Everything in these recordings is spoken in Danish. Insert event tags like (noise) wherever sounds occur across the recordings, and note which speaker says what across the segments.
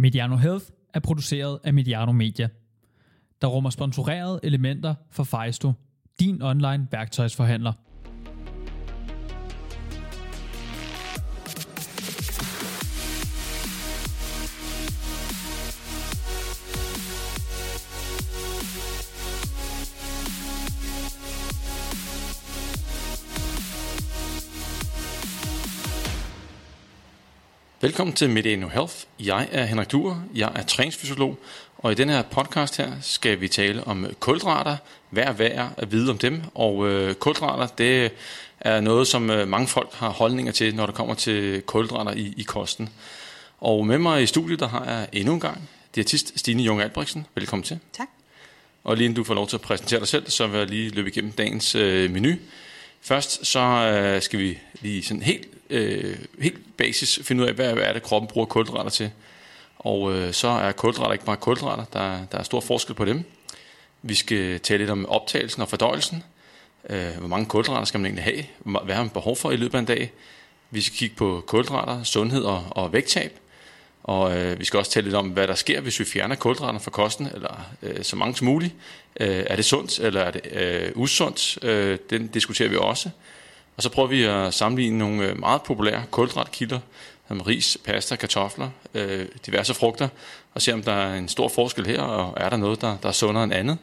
Speaker 1: Mediano Health er produceret af Mediano Media, der rummer sponsorerede elementer for Fejsto, din online værktøjsforhandler.
Speaker 2: Velkommen til Mediano Health. Jeg er Henrik Duer, jeg er træningsfysiolog, og i denne her podcast her skal vi tale om kulhydrater, hvad er værd at vide om dem, og øh, kulhydrater det er noget, som øh, mange folk har holdninger til, når det kommer til kulhydrater i, i kosten. Og med mig i studiet, der har jeg endnu en gang diætist Stine Jung Albrechtsen. Velkommen til.
Speaker 3: Tak.
Speaker 2: Og lige inden du får lov til at præsentere dig selv, så vil jeg lige løbe igennem dagens øh, menu. Først så øh, skal vi lige sådan helt, øh, helt basis finde ud af, hvad, hvad er det kroppen bruger kulhydrater til. Og øh, så er kulhydrater ikke bare kulhydrater, der, der er stor forskel på dem. Vi skal tale lidt om optagelsen og fordøjelsen. Øh, hvor mange kulhydrater skal man egentlig have? Hvad har man behov for i løbet af en dag? Vi skal kigge på kulhydrater, sundhed og, og vægttab. Og øh, vi skal også tale lidt om, hvad der sker, hvis vi fjerner kulhydrater fra kosten, eller øh, så mange som muligt. Øh, er det sundt, eller er det øh, usundt? Øh, den diskuterer vi også. Og så prøver vi at sammenligne nogle øh, meget populære kulhydratkilder, som ris, pasta, kartofler, øh, diverse frugter, og se om der er en stor forskel her, og er der noget, der, der er sundere end andet.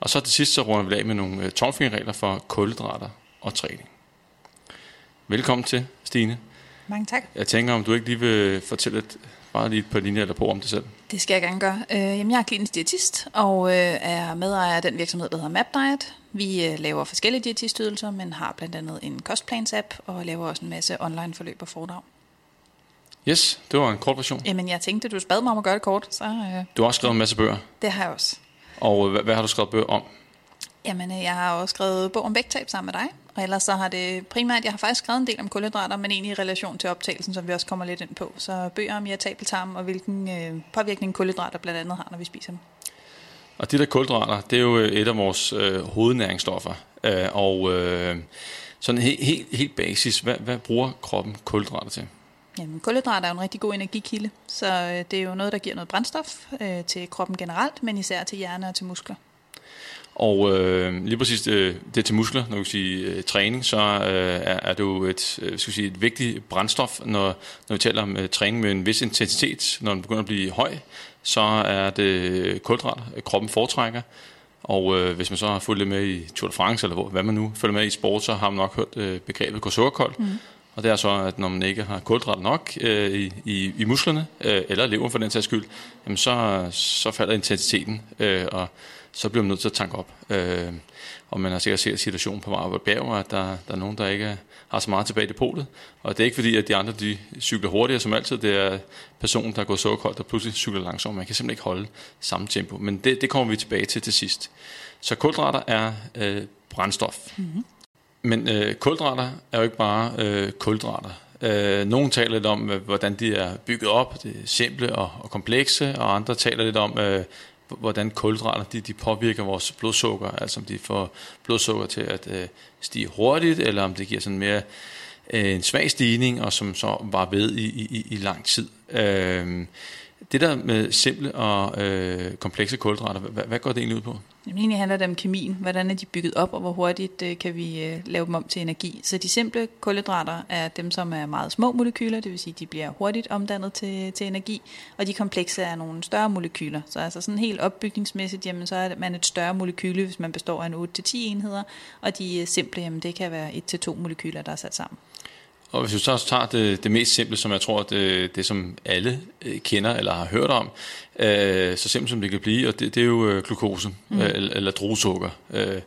Speaker 2: Og så til sidst så runder vi af med nogle øh, tomfingerregler for kulhydrater og træning. Velkommen til, Stine.
Speaker 3: Mange tak.
Speaker 2: Jeg tænker, om du ikke lige vil fortælle et, bare lige et par linjer eller på om det selv.
Speaker 3: Det skal jeg gerne gøre. Øh, jamen, jeg er klinisk diætist og øh, er medejer af den virksomhed, der hedder Map Diet. Vi øh, laver forskellige diætistydelser, men har blandt andet en kostplans-app og laver også en masse online forløb og foredrag.
Speaker 2: Yes, det var en kort version.
Speaker 3: Jamen, jeg tænkte, du spad mig om at gøre det kort, så øh,
Speaker 2: Du har også skrevet en masse bøger.
Speaker 3: det har jeg også.
Speaker 2: Og øh, hvad, hvad har du skrevet bøger om?
Speaker 3: Jamen, øh, jeg har også skrevet bog om vægttab sammen med dig. Og ellers så har det primært, jeg har faktisk skrevet en del om kulhydrater, men egentlig i relation til optagelsen, som vi også kommer lidt ind på. Så bøger om irritabel tarm og hvilken øh, påvirkning kulhydrater blandt andet har, når vi spiser dem.
Speaker 2: Og de der kulhydrater, det er jo øh, et af vores øh, hovednæringsstoffer. Øh, og øh, sådan helt, helt, helt basis, hvad, hvad bruger kroppen kulhydrater til?
Speaker 3: Jamen, kulhydrater er jo en rigtig god energikilde, så øh, det er jo noget, der giver noget brændstof øh, til kroppen generelt, men især til hjerne og til muskler.
Speaker 2: Og øh, lige præcis det, det til muskler, når vi siger øh, træning, så øh, er, er det jo et, øh, skal sige, et vigtigt brændstof, når, når vi taler om øh, træning med en vis intensitet. Når den begynder at blive høj, så er det kulhydrater, kroppen foretrækker. Og øh, hvis man så har fulgt lidt med i Tour de France, eller hvor, hvad man nu følger med i sport, så har man nok hørt øh, begrebet gå Mm. Og det er så, at når man ikke har kulhydrater nok øh, i, i, i musklerne, øh, eller lever for den sags skyld, jamen så, så falder intensiteten, øh, og så bliver man nødt til at tanke op. Øh, og man har sikkert set situationen på Marvel Bjerg, at der, der er nogen, der ikke har så meget tilbage i depotet. Og det er ikke fordi, at de andre de cykler hurtigere som altid. Det er personen, der går så koldt, der pludselig cykler langsomt. Man kan simpelthen ikke holde samme tempo. Men det, det kommer vi tilbage til til sidst. Så kulhydrater er øh, brændstof. Mm-hmm. Men øh, kulhydrater er jo ikke bare øh, kulhydrater. Øh, nogle taler lidt om, øh, hvordan de er bygget op, det er simple og, og komplekse, og andre taler lidt om, øh, hvordan kulhydrater de, de påvirker vores blodsukker, altså om de får blodsukker til at øh, stige hurtigt, eller om det giver sådan mere øh, en svag stigning, og som så var ved i, i, i lang tid. Øh, det der med simple og øh, komplekse kulhydrater, hvad, hvad går det egentlig ud på?
Speaker 3: Jamen, egentlig handler det om kemien. Hvordan er de bygget op, og hvor hurtigt øh, kan vi øh, lave dem om til energi. Så de simple kulhydrater er dem, som er meget små molekyler, det vil sige, de bliver hurtigt omdannet til, til energi. Og de komplekse er nogle større molekyler. Så altså sådan helt opbygningsmæssigt, jamen, så er man et større molekyle, hvis man består af en 8-10 enheder. Og de øh, simple, jamen, det kan være 1-2 molekyler, der er sat sammen.
Speaker 2: Og hvis vi så tager det, det mest simple, som jeg tror, det, det som alle øh, kender eller har hørt om, øh, så simpelt som det kan blive, og det, det er jo øh, glukose, mm. øh, eller, eller druesukker, øh,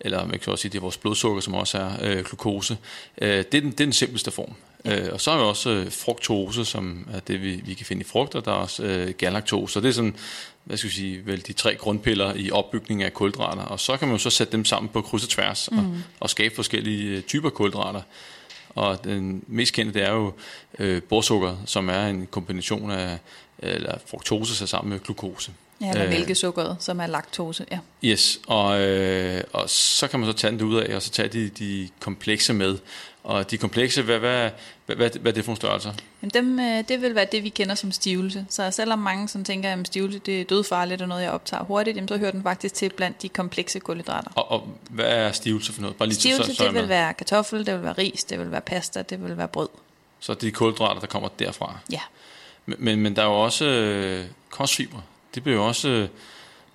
Speaker 2: eller man kan også sige, det er vores blodsukker, som også er øh, glukose. Øh, det, er den, det er den simpleste form. Øh, og så er vi også øh, fruktose, som er det, vi, vi kan finde i frugter. Der er også øh, galaktose, og det er sådan, hvad skal vi sige, vel de tre grundpiller i opbygning af kulhydrater. Og så kan man jo så sætte dem sammen på kryds og tværs, mm. og, og skabe forskellige typer kulhydrater. Og den mest kendte, det er jo øh, borsukker, som er en kombination af eller fruktose sammen med glukose.
Speaker 3: Ja, eller mælkesukkeret, som er laktose, ja.
Speaker 2: Yes, og, øh, og så kan man så tage den ud af, og så tage de, de komplekse med. Og de komplekse, hvad, hvad, hvad, hvad, hvad er det for nogle størrelser?
Speaker 3: Jamen dem, øh, det vil være det, vi kender som stivelse. Så selvom mange sådan tænker, at stivelse det er dødfarligt og noget, jeg optager hurtigt, jamen, så hører den faktisk til blandt de komplekse kulhydrater.
Speaker 2: Og, og hvad er stivelse for noget?
Speaker 3: Bare lige stivelse, så, så det vil være kartoffel, det vil være ris, det vil være pasta, det vil være brød.
Speaker 2: Så det er kulhydrater, der kommer derfra?
Speaker 3: Ja.
Speaker 2: Men, men, men der er jo også øh, kostfibre. Det bliver jo også øh,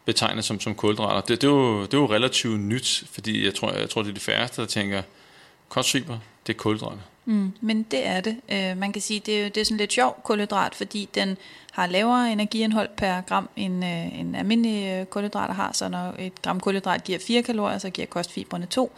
Speaker 2: betegnet som, som kulhydrater. Det, det, er jo, det er jo relativt nyt, fordi jeg tror, jeg tror, det er de færreste, der tænker, kostfiber, det er kulhydrater.
Speaker 3: Mm, men det er det. Øh, man kan sige, det er, det er sådan lidt sjov kulhydrat, fordi den har lavere energiindhold per gram, end øh, en almindelig kulhydrater har. Så når et gram kulhydrat giver 4 kalorier, så giver kostfiberne 2.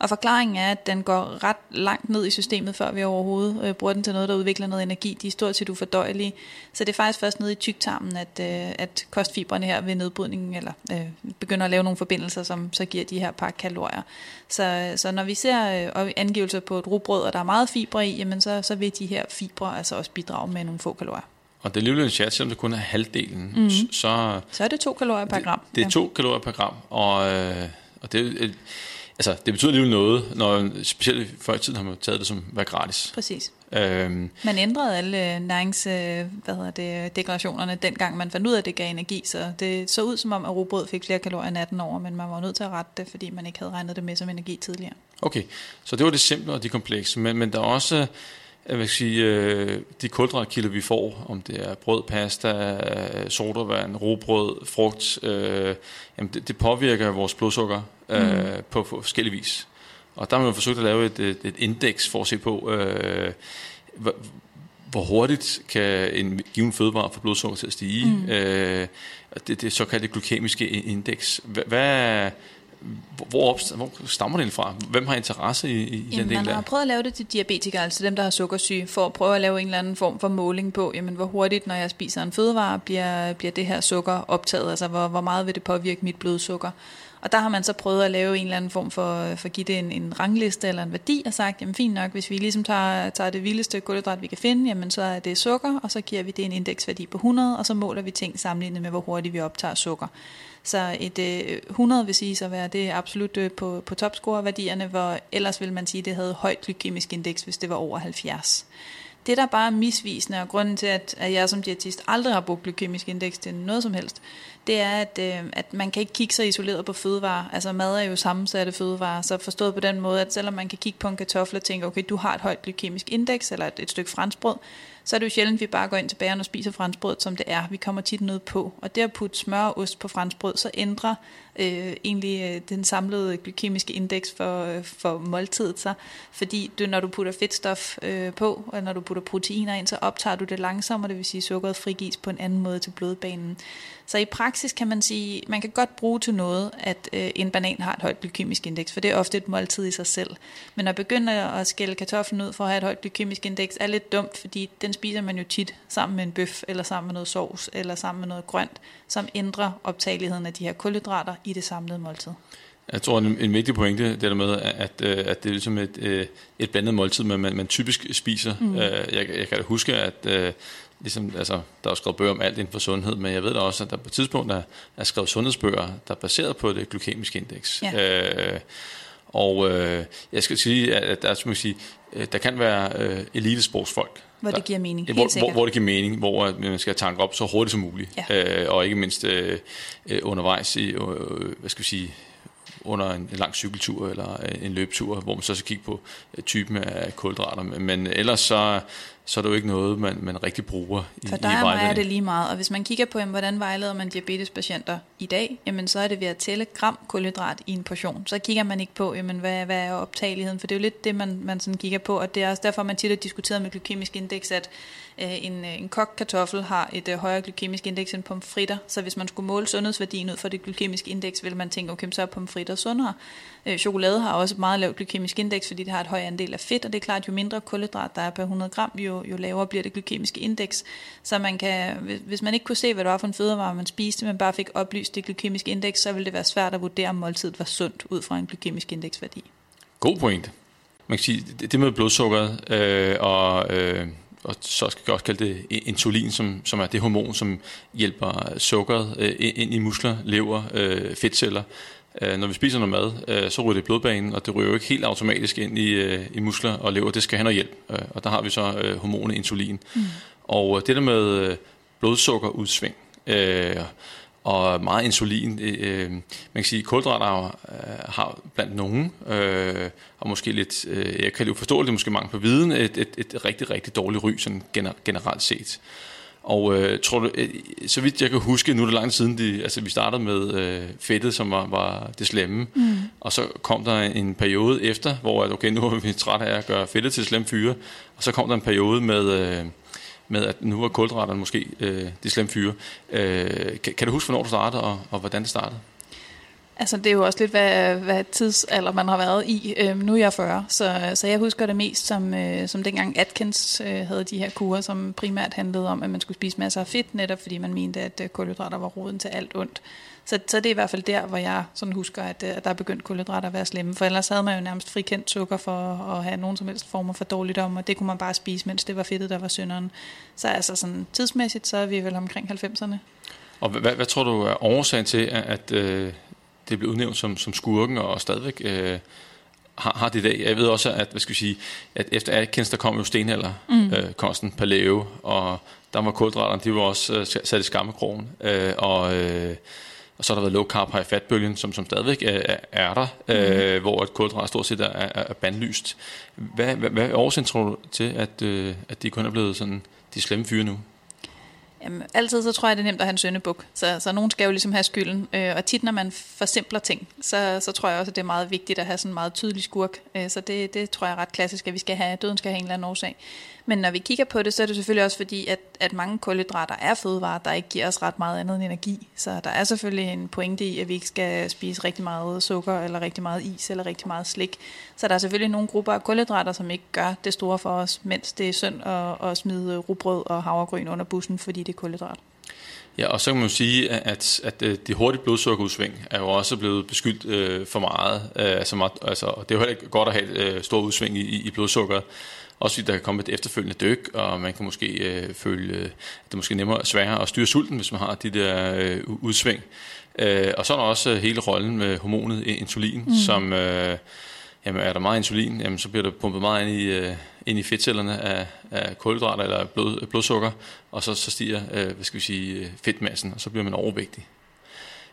Speaker 3: Og forklaringen er, at den går ret langt ned i systemet, før vi overhovedet øh, bruger den til noget, der udvikler noget energi. De er stort set ufordøjelige. Så det er faktisk først nede i tyktarmen, at, øh, at kostfibrene her ved nedbrydningen eller øh, begynder at lave nogle forbindelser, som så giver de her par kalorier. Så, så når vi ser øh, angivelser på et rugbrød, og der er meget fibre i, jamen så, så vil de her fibre altså også bidrage med nogle få kalorier.
Speaker 2: Og det alligevel en chat, selvom det kun er halvdelen,
Speaker 3: mm.
Speaker 2: så...
Speaker 3: Så er det to kalorier per gram.
Speaker 2: Det, det er to ja. kalorier per gram, og, øh, og det, altså, det betyder alligevel noget, når specielt før i tiden har man taget det som være gratis.
Speaker 3: Præcis. Øhm, man ændrede alle nærings, øh, hvad hedder det, deklarationerne dengang man fandt ud af, at det gav energi, så det så ud som om, at rugbrød fik flere kalorier 18 år, men man var nødt til at rette det, fordi man ikke havde regnet det med som energi tidligere.
Speaker 2: Okay, så det var det simple og de komplekse, men, men der er også jeg vil sige, øh, de kulhydratkilder, vi får, om det er brød, pasta, sodavand, robrød, frugt, øh, jamen det, det påvirker vores blodsukker øh, mm. på, på forskellige vis. Og der har man forsøgt at lave et, et, et indeks for at se på, øh, hvor, hvor hurtigt kan en given fødevare få blodsukker til at stige. Mm. Øh, det, det såkaldte glykemiske indeks. Hvad, hvad hvor, hvor stammer det fra? Hvem har interesse i, i
Speaker 3: jamen, den del Man har prøvet at lave det til diabetikere, altså dem, der har sukkersyge, for at prøve at lave en eller anden form for måling på, jamen, hvor hurtigt, når jeg spiser en fødevare, bliver, bliver det her sukker optaget, altså hvor, hvor meget vil det påvirke mit blodsukker. Og der har man så prøvet at lave en eller anden form for, for at give det en, en rangliste eller en værdi, og sagt, jamen fint nok, hvis vi ligesom tager, tager det vildeste kulhydrat, vi kan finde, jamen så er det sukker, og så giver vi det en indeksværdi på 100, og så måler vi ting sammenlignet med, hvor hurtigt vi optager sukker. Så et øh, 100 vil sige så være det absolut øh, på, på topscore-værdierne, hvor ellers vil man sige, at det havde højt glykemisk indeks, hvis det var over 70. Det, der bare er misvisende, og grunden til, at, at jeg som diætist aldrig har brugt glykemisk indeks til noget som helst, det er, at, øh, at man kan ikke kigge så isoleret på fødevarer. Altså mad er jo sammensatte fødevarer, så forstået på den måde, at selvom man kan kigge på en kartoffel og tænke, okay, du har et højt glykemisk indeks, eller et, et stykke franskbrød, så er det jo sjældent, at vi bare går ind til bageren og spiser franskbrød, som det er. Vi kommer tit noget på. Og det at putte smør og ost på franskbrød, så ændrer øh, egentlig øh, den samlede glykemiske indeks for, øh, for måltidet sig. Fordi du, når du putter fedtstof øh, på, og når du putter proteiner ind, så optager du det langsommere, det vil sige, at sukkeret frigives på en anden måde til blodbanen. Så i praksis kan man sige, man kan godt bruge til noget, at øh, en banan har et højt glykemisk indeks, for det er ofte et måltid i sig selv. Men at begynde at skælde kartoflen ud for at have et højt glykemisk indeks er lidt dumt, fordi den spiser man jo tit sammen med en bøf, eller sammen med noget sovs, eller sammen med noget grønt, som ændrer optageligheden af de her kulhydrater i det samlede måltid.
Speaker 2: Jeg tror, en, en vigtig pointe det der med, at, øh, at det er ligesom et, øh, et blandet måltid, man, man, man typisk spiser. Mm. Jeg, jeg kan da huske, at ligesom, altså, der er skrevet bøger om alt inden for sundhed, men jeg ved da også, at der på et tidspunkt er, er skrevet sundhedsbøger, der er baseret på det glykemiske indeks. Ja. Øh, og øh, jeg skal sige, at der, skal sige, der kan være øh, elitesportsfolk,
Speaker 3: hvor det giver mening,
Speaker 2: helt hvor, hvor, hvor det giver mening, hvor man skal tanke op så hurtigt som muligt. Ja. Øh, og ikke mindst øh, øh, undervejs i, øh, hvad skal vi sige, under en, lang cykeltur eller en løbetur, hvor man så skal kigge på øh, typen af kulhydrater. Men ellers så, så er det jo ikke noget, man, man rigtig bruger
Speaker 3: i For der i er det lige meget. Og hvis man kigger på, jamen, hvordan vejleder man diabetespatienter i dag, jamen, så er det ved at tælle gram kulhydrat i en portion. Så kigger man ikke på, jamen, hvad, hvad er optageligheden, for det er jo lidt det, man, man sådan kigger på. Og det er også derfor, man tit har diskuteret med glykemisk indeks, at øh, en, en kogt kartoffel har et øh, højere glykemisk indeks end pomfritter. Så hvis man skulle måle sundhedsværdien ud for det glykemiske indeks, ville man tænke, okay, så er pomfritter sundere. Øh, chokolade har også et meget lavt glykemisk indeks, fordi det har et højt andel af fedt, og det er klart, jo mindre kulhydrat der er per 100 gram, jo, jo lavere bliver det glykemiske indeks. Så man kan, hvis man ikke kunne se, hvad det var for en fødevare, man spiste, men bare fik oplyst det glykemiske indeks, så ville det være svært at vurdere, om måltidet var sundt ud fra en glykemisk indeksværdi.
Speaker 2: God point. Man kan sige, det med blodsukkeret øh, og øh, og så skal jeg også kalde det insulin, som, som er det hormon, som hjælper sukkeret øh, ind i muskler, lever, øh, fedtceller. Øh, når vi spiser noget mad, øh, så ryger det i blodbanen, og det ryger jo ikke helt automatisk ind i, øh, i muskler og lever. Det skal have noget hjælp, øh, og der har vi så øh, hormonet insulin. Mm. Og øh, det der med øh, blodsukkerudsving, øh, og meget insulin. Øh, man kan sige, at kulhydrater øh, har blandt nogen, øh, og måske lidt, øh, jeg kan jo forstå det, måske mange på viden, et, et, et rigtig, rigtig dårligt ry, sådan generelt set. Og øh, tror du, øh, så vidt jeg kan huske, nu er det lang tid siden, de, altså, vi startede med øh, fedtet, som var, var det slemme, mm. og så kom der en periode efter, hvor at, okay, nu er vi trætte af at gøre fedtet til slemme fyre, og så kom der en periode med... Øh, med, at nu var kulhydraterne måske øh, de slemme fyre. Øh, kan, kan du huske, hvornår du startede, og, og hvordan det startede?
Speaker 3: Altså, det er jo også lidt, hvad, hvad tidsalder man har været i. Øhm, nu er jeg 40, så, så jeg husker det mest som, øh, som dengang Atkins øh, havde de her kurer, som primært handlede om, at man skulle spise masser af fedt, netop fordi man mente, at øh, kulhydrater var roden til alt ondt. Så, så det er i hvert fald der, hvor jeg sådan husker, at, øh, at der er begyndt kulhydrater at være slemme. For ellers havde man jo nærmest frikendt sukker for at have nogen som helst former for dårligdom, og det kunne man bare spise, mens det var fedtet, der var synderen. Så altså sådan tidsmæssigt, så er vi vel omkring 90'erne.
Speaker 2: Og hvad, hvad tror du er årsagen til, at, at øh, det blev udnævnt som, som skurken, og stadigvæk øh, har, har det i dag? Jeg ved også, at, hvad skal vi sige, at efter Atkins, der kom jo stenalder, mm. øh, kosten, paleo, og der var kulhydraterne, de var også øh, sat i skammekrogen, øh, og... Øh, og så har der været low carb high fat bølgen, som, som stadigvæk er, er der, mm. øh, hvor et kulhydrat stort set er, er, er bandlyst. Hvad, hvad, hvad er årsagen tror du til, at, øh, at de kun er blevet sådan de slemme fyre nu?
Speaker 3: Jamen, altid så tror jeg, det er nemt at have en søndebuk. Så, så nogen skal jo ligesom have skylden. Øh, og tit, når man forsimpler ting, så, så tror jeg også, at det er meget vigtigt at have sådan en meget tydelig skurk. Øh, så det, det tror jeg er ret klassisk, at vi skal have, døden skal have en eller anden årsag. Men når vi kigger på det, så er det selvfølgelig også fordi, at, at mange kulhydrater er fødevarer, der ikke giver os ret meget andet end energi. Så der er selvfølgelig en pointe i, at vi ikke skal spise rigtig meget sukker, eller rigtig meget is, eller rigtig meget slik. Så der er selvfølgelig nogle grupper af kulhydrater, som ikke gør det store for os, mens det er synd at, at smide rugbrød og havregryn under bussen, fordi det er kulhydrat.
Speaker 2: Ja, og så kan man jo sige, at, at øh, det hurtige blodsukkerudsving er jo også blevet beskyldt øh, for meget. Øh, altså, altså, det er jo heller ikke godt at have et øh, stort udsving i, i blodsukker. Også fordi der kan komme et efterfølgende dyk, og man kan måske øh, føle, at det er måske nemmere sværere at styre sulten, hvis man har de der øh, udsving. Øh, og så er der også hele rollen med hormonet insulin, mm. som... Øh, jamen er der meget insulin, jamen så bliver der pumpet meget ind i, øh, ind i fedtcellerne af, af kulhydrater eller blod, blodsukker, og så, så stiger øh, hvad skal vi sige, fedtmassen, og så bliver man overvægtig.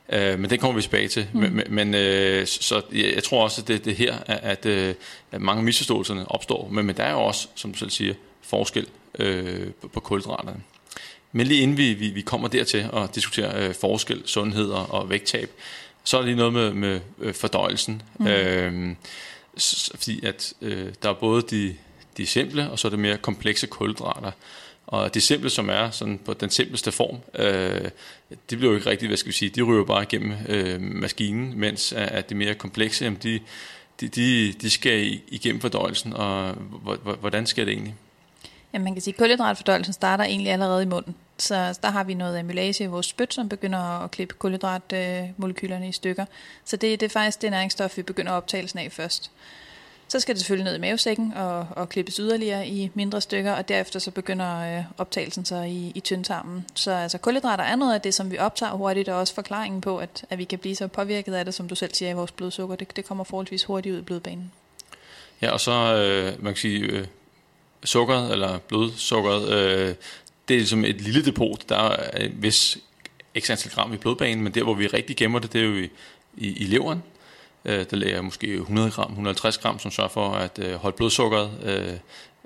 Speaker 2: Øh, men det kommer vi tilbage til. Mm. Men, men øh, så jeg, jeg tror også, at det, det her, at, at, øh, at mange misforståelserne opstår. Men, men der er jo også, som du selv siger, forskel øh, på, på kulhydraterne. Men lige inden vi, vi, vi kommer dertil og diskuterer øh, forskel, sundhed og, og vægttab, så er det lige noget med, med øh, fordøjelsen. Mm. Øh, fordi at øh, der er både de, de simple, og så er det mere komplekse kulhydrater. Og de simple, som er sådan på den simpleste form, øh, det bliver jo ikke rigtigt, hvad skal vi sige, de ryger bare igennem øh, maskinen, mens at de mere komplekse, jamen de, de, de, de skal igennem fordøjelsen, og hvordan sker det egentlig?
Speaker 3: Jamen man kan sige, at kulhydratfordøjelsen starter egentlig allerede i munden. Så der har vi noget amylase i vores spyt, som begynder at klippe kulhydratmolekylerne i stykker. Så det, det er faktisk det næringsstof, vi begynder optagelsen af først. Så skal det selvfølgelig ned i mavesækken og, og klippes yderligere i mindre stykker, og derefter så begynder øh, optagelsen så i, i tyndtarmen. Så altså, kulhydrater er noget af det, som vi optager hurtigt, og også forklaringen på, at, at vi kan blive så påvirket af det, som du selv siger, i vores blodsukker. Det, det kommer forholdsvis hurtigt ud i blodbanen.
Speaker 2: Ja, og så øh, man kan sige, øh, sukkeret, eller blodsukkeret, øh, det er ligesom et lille depot. Der er en x antal gram i blodbanen, men der, hvor vi rigtig gemmer det, det er jo i, i, i leveren. Øh, der lægger måske 100 gram, 150 gram, som sørger for at øh, holde blodsukkeret, øh,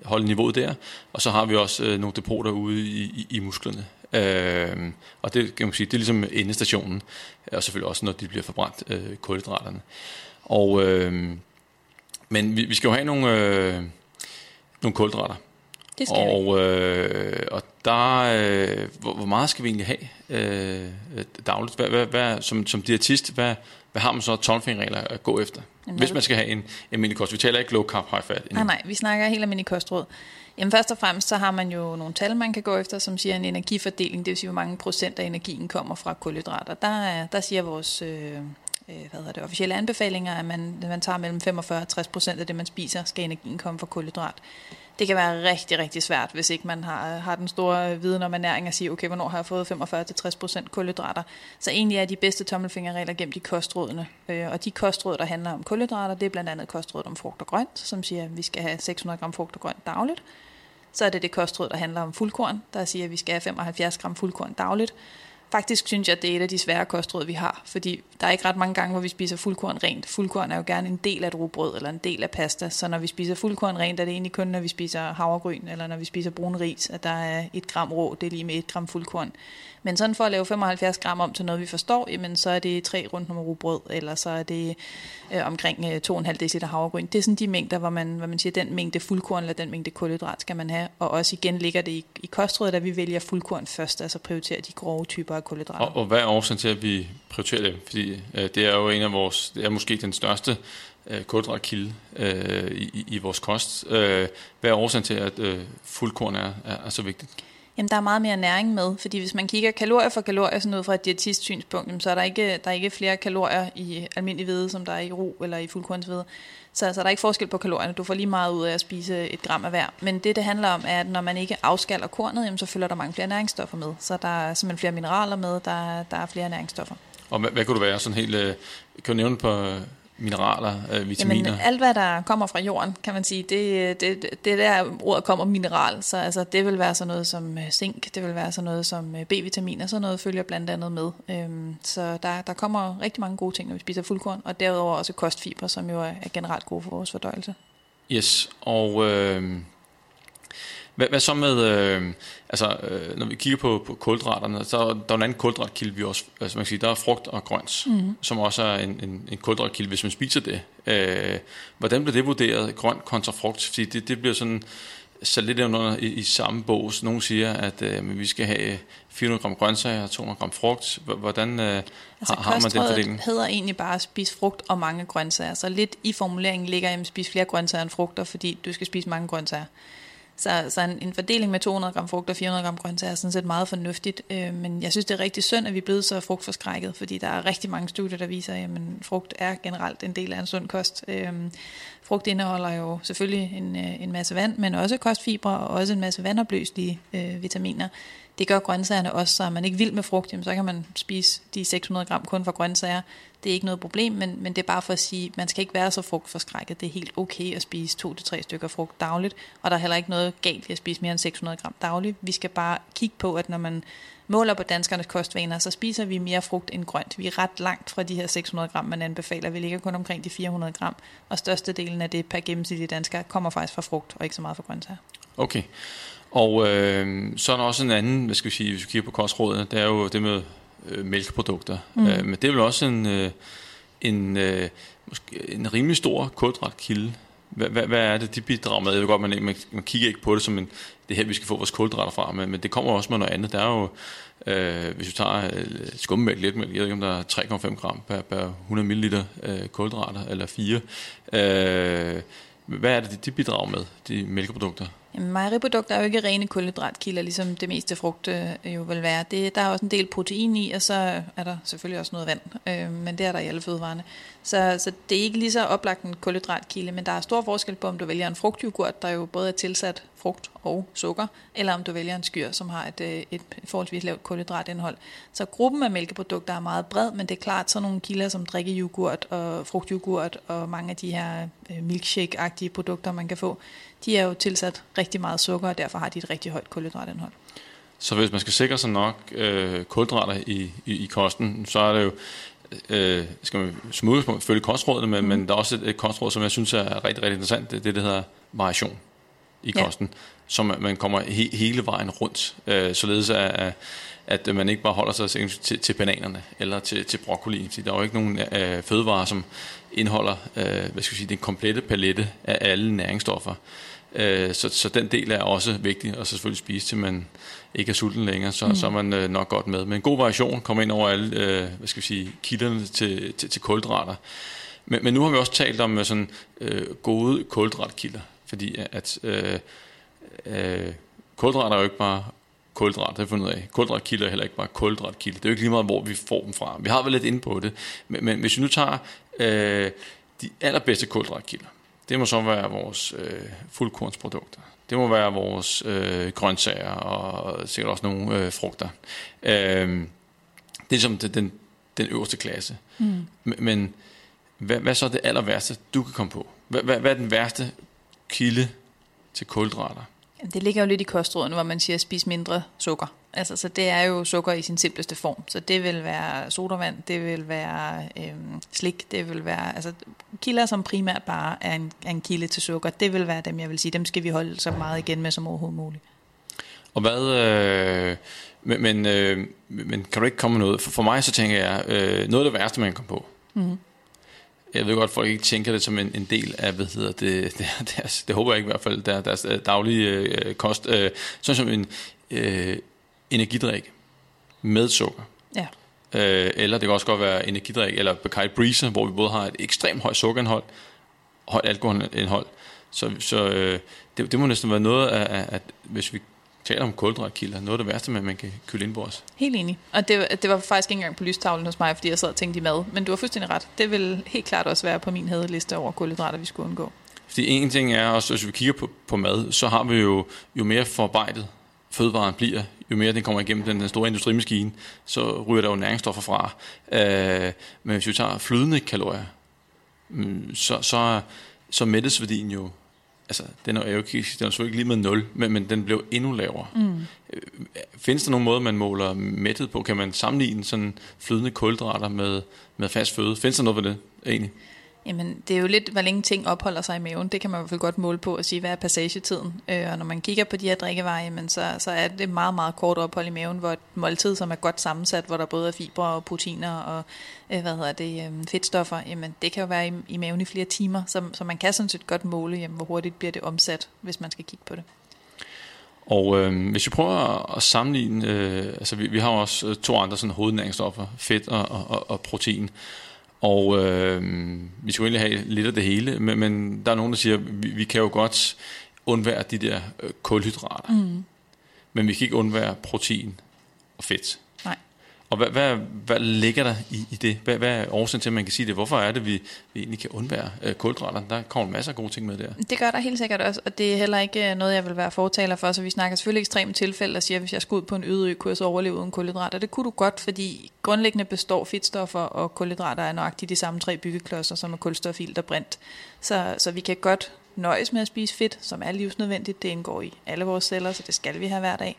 Speaker 2: holde niveauet der. Og så har vi også øh, nogle depoter ude i, i, i musklerne. Øh, og det kan man sige, det er ligesom endestationen, og selvfølgelig også, når de bliver forbrændt, øh, kulhydraterne. Og, øh, men vi, vi skal jo have nogle, øh, nogle kulhydrater.
Speaker 3: Det skal
Speaker 2: og, øh, og der, øh, hvor, hvor meget skal vi egentlig have øh, dagligt? Hvad, hvad, hvad, som, som diætist, hvad, hvad har man så tommelfingerregler at gå efter? Jamen, hvis man skal have en almindelig kost. Vi taler ikke low carb, high fat.
Speaker 3: Nej, nej, vi snakker helt almindelig kostråd. Jamen først og fremmest, så har man jo nogle tal, man kan gå efter, som siger en energifordeling, det vil sige, hvor mange procent af energien kommer fra kulhydrater. Der, er, der siger vores øh, øh, hvad hedder det, officielle anbefalinger, at man, man tager mellem 45 og 60 procent af det, man spiser, skal energien komme fra kulhydrat. Det kan være rigtig, rigtig svært, hvis ikke man har, øh, har den store øh, viden om ernæring at sige, okay, hvornår har jeg fået 45-60% kulhydrater. Så egentlig er de bedste tommelfingerregler gennem de kostrådene. Øh, og de kostråd, der handler om kulhydrater, det er blandt andet kostråd om frugt og grønt, som siger, at vi skal have 600 gram frugt og grønt dagligt. Så er det det kostråd, der handler om fuldkorn, der siger, at vi skal have 75 gram fuldkorn dagligt. Faktisk synes jeg, at det er et af de svære kostråd, vi har, fordi der er ikke ret mange gange, hvor vi spiser fuldkorn rent. Fuldkorn er jo gerne en del af et rugbrød eller en del af pasta, så når vi spiser fuldkorn rent, er det egentlig kun, når vi spiser havregryn eller når vi spiser brun ris, at der er et gram rå, det er lige med et gram fuldkorn. Men sådan for at lave 75 gram om til noget, vi forstår, jamen så er det tre rundt nummer rugbrød, eller så er det øh, omkring øh, 2,5 dl havregryn. Det er sådan de mængder, hvor man, hvor man siger, den mængde fuldkorn eller den mængde kulhydrat skal man have. Og også igen ligger det i, i kostrådet, at vi vælger fuldkorn først, altså prioriterer de grove typer af kulhydrater.
Speaker 2: Og, og hvad er årsagen til, at vi prioriterer det? Fordi øh, det er jo en af vores, det er måske den største øh, kulhydratkilde øh, i, i vores kost. Øh, hvad er årsagen til, at øh, fuldkorn er, er, er så vigtigt?
Speaker 3: Jamen, der er meget mere næring med, fordi hvis man kigger kalorier for kalorier, sådan ud fra et diætist synspunkt, så er der ikke, der er ikke flere kalorier i almindelig hvide, som der er i ro eller i fuldkornshvide. Så, så der er ikke forskel på kalorierne. Du får lige meget ud af at spise et gram af hver. Men det, det handler om, er, at når man ikke afskaller kornet, jamen, så følger der mange flere næringsstoffer med. Så der er simpelthen flere mineraler med, der, der er flere næringsstoffer.
Speaker 2: Og hvad, hvad kunne du være sådan helt... Øh, kan du nævne på mineraler, øh, vitaminer?
Speaker 3: Jamen, alt hvad der kommer fra jorden, kan man sige, det, det, det der ordet kommer mineral. Så altså, det vil være sådan noget som øh, zink, det vil være sådan noget som øh, B-vitamin, og sådan noget følger blandt andet med. Øhm, så der, der kommer rigtig mange gode ting, når vi spiser fuldkorn, og derudover også kostfiber, som jo er, er generelt gode for vores fordøjelse.
Speaker 2: Yes, og... Øh hvad, hvad så med, øh, altså, øh, når vi kigger på, på kulhydraterne, så der er en anden kulhydratkilde, vi også, altså man kan sige, der er frugt og grønt, mm. som også er en, en, en kulhydratkilde, hvis man spiser det. Øh, hvordan bliver det vurderet, grønt kontra frugt? Fordi det, det bliver sådan sat lidt under i, i samme bås. Nogle siger, at øh, vi skal have 400 gram grøntsager og 200 gram frugt. Hvordan øh, altså, har, har man den fordeling?
Speaker 3: hedder egentlig bare at spise frugt og mange grøntsager. Så lidt i formuleringen ligger at spise flere grøntsager end frugter, fordi du skal spise mange grøntsager. Så, så en, en fordeling med 200 gram frugt og 400 gram grøntsager er sådan set meget fornuftigt. Øh, men jeg synes, det er rigtig synd, at vi er blevet så frugtforskrækket, fordi der er rigtig mange studier, der viser, at jamen, frugt er generelt en del af en sund kost. Øh, frugt indeholder jo selvfølgelig en, øh, en masse vand, men også kostfibre og også en masse vandopløselige øh, vitaminer. Det gør grøntsagerne også, så er man ikke vild med frugt, jamen, så kan man spise de 600 gram kun for grøntsager. Det er ikke noget problem, men, men det er bare for at sige, at man skal ikke være så frugtforskrækket. Det er helt okay at spise 2-3 stykker frugt dagligt, og der er heller ikke noget galt i at spise mere end 600 gram dagligt. Vi skal bare kigge på, at når man måler på danskernes kostvaner, så spiser vi mere frugt end grønt. Vi er ret langt fra de her 600 gram, man anbefaler. Vi ligger kun omkring de 400 gram, og størstedelen af det per gennemsnitlige dansker kommer faktisk fra frugt, og ikke så meget fra grøntsager.
Speaker 2: Okay. Og øh, så er der også en anden, hvad skal vi sige, hvis vi kigger på kostrådene, det er jo det med øh, mælkeprodukter. Mm. Øh, men det er vel også en, øh, en, øh, måske en rimelig stor kulhydratkilde. Hvad, hvad, hvad er det, de bidrager med? Jeg ved godt, man, man, man kigger ikke på det som en, det her, vi skal få vores kulhydrater fra, men, men det kommer også med noget andet. Der er jo, øh, hvis vi tager øh, skummemælk, letmælk, jeg ved ikke, om der er 3,5 gram per, per 100 ml øh, kulhydrater, eller 4. Øh, hvad er det, de, de bidrager med, de mælkeprodukter?
Speaker 3: Jamen, mejeriprodukter er jo ikke rene kulhydratkilder, ligesom det meste frugt øh, jo vil være. Det, der er også en del protein i, og så er der selvfølgelig også noget vand, øh, men det er der i alle fødevarene. Så, så det er ikke lige så oplagt en kulhydratkilde, men der er stor forskel på, om du vælger en frugtyoghurt, der jo både er tilsat frugt og sukker, eller om du vælger en skyr, som har et, øh, et forholdsvis lavt kulhydratindhold. Så gruppen af mælkeprodukter er meget bred, men det er klart sådan nogle kilder som drikkejoghurt og frugtyoghurt og mange af de her øh, milkshake-agtige produkter, man kan få, de er jo tilsat rigtig meget sukker, og derfor har de et rigtig højt kulhydratindhold.
Speaker 2: Så hvis man skal sikre sig nok øh, kulhydrater i, i, i kosten, så er det jo øh, skal man som udgangspunkt følge kostrådene, men, mm. men der er også et, et kostråd, som jeg synes er rigtig, rigtig interessant. Det er det, der hedder variation i kosten, ja. som man kommer he, hele vejen rundt, øh, således at, at man ikke bare holder sig til, til bananerne eller til, til broccoli. Så der er jo ikke nogen øh, fødevarer, som indeholder øh, hvad skal jeg sige, den komplette palette af alle næringsstoffer. Øh, så, så den del er også vigtig, og så selvfølgelig spise til man ikke er sulten længere, så, mm. så er man øh, nok godt med. Men en god variation kommer ind over alle øh, hvad skal vi sige, kilderne til, til, til kulhydrater. Men, men nu har vi også talt om sådan øh, gode kulhydratkilder, fordi at øh, øh, kulhydrater er jo ikke bare kulhydrat, det har vi fundet af. Kulhydratkilder er heller ikke bare kulhydratkilder. Det er jo ikke lige meget, hvor vi får dem fra. Vi har vel lidt inde på det. Men, men hvis vi nu tager øh, de allerbedste kulhydratkilder, det må så være vores øh, fuldkornsprodukter. Det må være vores øh, grøntsager og sikkert også nogle øh, frugter. Øh, det er ligesom den, den, den øverste klasse. Mm. Men, men hvad, hvad så er det aller værste, du kan komme på? Hvad, hvad, hvad er den værste kilde til kulhydrater?
Speaker 3: Det ligger jo lidt i kostrådene, hvor man siger, at spis mindre sukker. Altså, så det er jo sukker i sin simpleste form. Så det vil være sodavand, det vil være øhm, slik, det vil være altså, kilder, som primært bare er en, er en kilde til sukker. Det vil være dem, jeg vil sige, dem skal vi holde så meget igen med som overhovedet muligt.
Speaker 2: Og hvad, øh, men, men, øh, men kan du ikke komme med noget? For, for mig så tænker jeg, øh, noget af det værste, man kan komme på, mm-hmm jeg ved godt, at folk ikke tænker det som en, en del af, hvad hedder det, (laughs) deres, det håber jeg ikke i hvert fald, der, deres øh, daglige øh, kost, øh, sådan som en øh, energidrik med sukker.
Speaker 3: Ja.
Speaker 2: Øh, eller det kan også godt være energidrik, eller Bacardi Breezer, hvor vi både har et ekstremt højt sukkerindhold, højt alkoholindhold, så, så øh, det, det må næsten være noget af, at, at hvis vi taler om kulhydratkilder. Noget af det værste, man, man kan kylde ind på os.
Speaker 3: Helt enig. Og det, det var faktisk ikke engang på lystavlen hos mig, fordi jeg sad og tænkte i mad. Men du har fuldstændig ret. Det vil helt klart også være på min hadeliste over kulhydrater, vi skulle undgå.
Speaker 2: Fordi en ting er også, hvis vi kigger på, på mad, så har vi jo, jo mere forarbejdet fødevaren bliver, jo mere den kommer igennem den, den store industrimaskine, så ryger der jo næringsstoffer fra. Øh, men hvis vi tager flydende kalorier, mm, så, så, så mættesværdien jo altså, den er jo ikke, den er selvfølgelig ikke lige med 0, men, men den blev endnu lavere. Mm. Findes der nogen måde, man måler mættet på? Kan man sammenligne sådan flydende kulhydrater med, med fast føde? Findes der noget ved det egentlig?
Speaker 3: Jamen, det er jo lidt, hvor længe ting opholder sig i maven. Det kan man i hvert fald godt måle på og sige, hvad er passagetiden. Øh, og når man kigger på de her drikkevarer, jamen, så, så er det meget, meget kort ophold i maven, hvor et måltid, som er godt sammensat, hvor der både er fibre og proteiner og øh, hvad hedder det, øh, fedtstoffer, jamen, det kan jo være i, i maven i flere timer, så, så man kan sådan set godt måle, jamen, hvor hurtigt bliver det omsat, hvis man skal kigge på det.
Speaker 2: Og øh, hvis vi prøver at sammenligne, øh, altså vi, vi har også øh, to andre sådan hovednæringsstoffer, fedt og, og, og protein. Og øh, vi skal egentlig have lidt af det hele, men, men der er nogen, der siger, vi, vi kan jo godt undvære de der øh, kulhydrater. Mm. Men vi kan ikke undvære protein og fedt. Og hvad, hvad, hvad ligger der i, i det? Hvad, hvad er årsagen til, at man kan sige det? Hvorfor er det, vi, vi egentlig kan undvære øh, kulhydrater? Der kommer masser af gode ting med der.
Speaker 3: Det gør der helt sikkert også, og det er heller ikke øh, noget, jeg vil være fortaler for. Så vi snakker selvfølgelig ekstremt tilfælde, og siger, at hvis jeg skal ud på en øde ø, kunne jeg så overleve uden kulhydrater. Det kunne du godt, fordi grundlæggende består fedtstoffer og kulhydrater af nøjagtigt de samme tre byggeklodser, som er kulstof, ilt og brint. Så, så vi kan godt nøjes med at spise fedt, som er livsnødvendigt. Det indgår i alle vores celler, så det skal vi have hver dag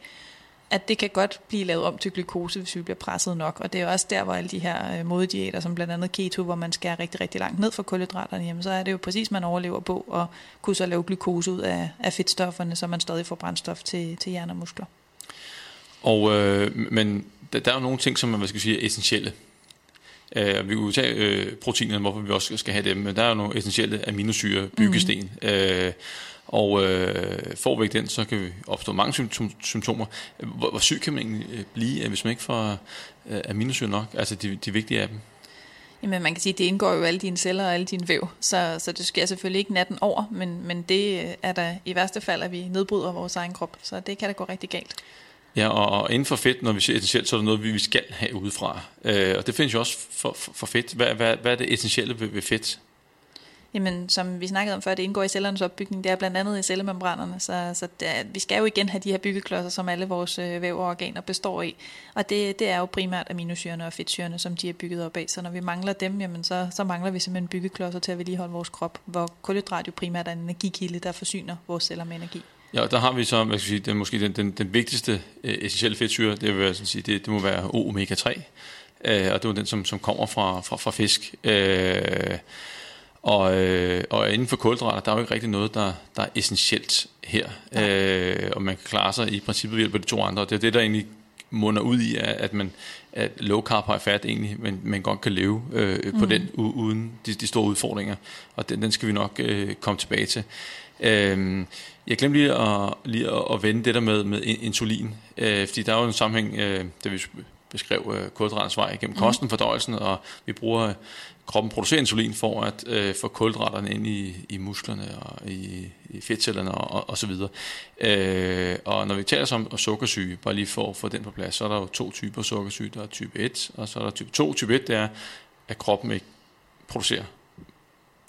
Speaker 3: at det kan godt blive lavet om til glukose, hvis vi bliver presset nok. Og det er også der, hvor alle de her øh, modediæter, som blandt andet keto, hvor man skærer rigtig, rigtig langt ned for kulhydraterne, jamen så er det jo præcis, man overlever på at kunne så lave glukose ud af, af fedtstofferne, så man stadig får brændstof til, til hjerne og muskler.
Speaker 2: Og, øh, men der, der er jo nogle ting, som man hvad skal sige, er essentielle. Uh, vi kunne tage øh, proteinerne, hvorfor vi også skal have dem, men der er jo nogle essentielle aminosyre, byggesten. Mm. Uh, og øh, får vi ikke den, så kan vi opstå mange symptomer. Hvor, hvor syg kan man egentlig øh, blive, hvis man ikke får øh, aminosyre nok, altså de, de vigtige af dem?
Speaker 3: Jamen man kan sige, at det indgår jo alle dine celler og alle dine væv, så, så det sker selvfølgelig ikke natten over, men, men det er der i værste fald, at vi nedbryder vores egen krop, så det kan da gå rigtig galt.
Speaker 2: Ja, og inden for fedt, når vi siger essentielt, så er det noget, vi skal have udefra. Øh, og det findes jo også for, for, for fedt. Hvad, hvad, hvad er det essentielle ved, ved fedt?
Speaker 3: Jamen, som vi snakkede om før, det indgår i cellernes opbygning, det er blandt andet i cellemembranerne, så, så det er, vi skal jo igen have de her byggeklodser, som alle vores øh, væv og organer består i, og det, det er jo primært aminosyrene og fedtsyrene, som de er bygget op af, så når vi mangler dem, jamen så, så mangler vi simpelthen byggeklodser til at vedligeholde vores krop, hvor kulhydrat jo primært er en energikilde, der forsyner vores celler med energi.
Speaker 2: Ja, der har vi så, hvad skal jeg sige, den, måske den, den, den vigtigste øh, essentielle fedtsyre, det, vil sådan sige, det, det må være omega-3, øh, og det er den, som, som kommer fra, fra, fra fisk. Øh, og, øh, og inden for kulhydrater, der er jo ikke rigtig noget, der, der er essentielt her. Øh, og man kan klare sig i princippet ved hjælp af de to andre. Det er det, der egentlig munder ud i, at man at low carb high fat egentlig, men man godt kan leve øh, på mm. den uden de, de store udfordringer. Og den, den skal vi nok øh, komme tilbage til. Øh, jeg glemte lige at, lige at, at vende det der med, med insulin, øh, fordi der er jo en sammenhæng, øh, da vi beskrev øh, kulhydratens vej gennem kosten, fordøjelsen, og vi bruger kroppen producerer insulin for at øh, få kulhydraterne ind i, i musklerne og i, i fedtcellerne og, og, så videre. Øh, og når vi taler om, om sukkersyge, bare lige for at få den på plads, så er der jo to typer sukkersyge. Der er type 1, og så er der type 2. Type 1, det er, at kroppen ikke producerer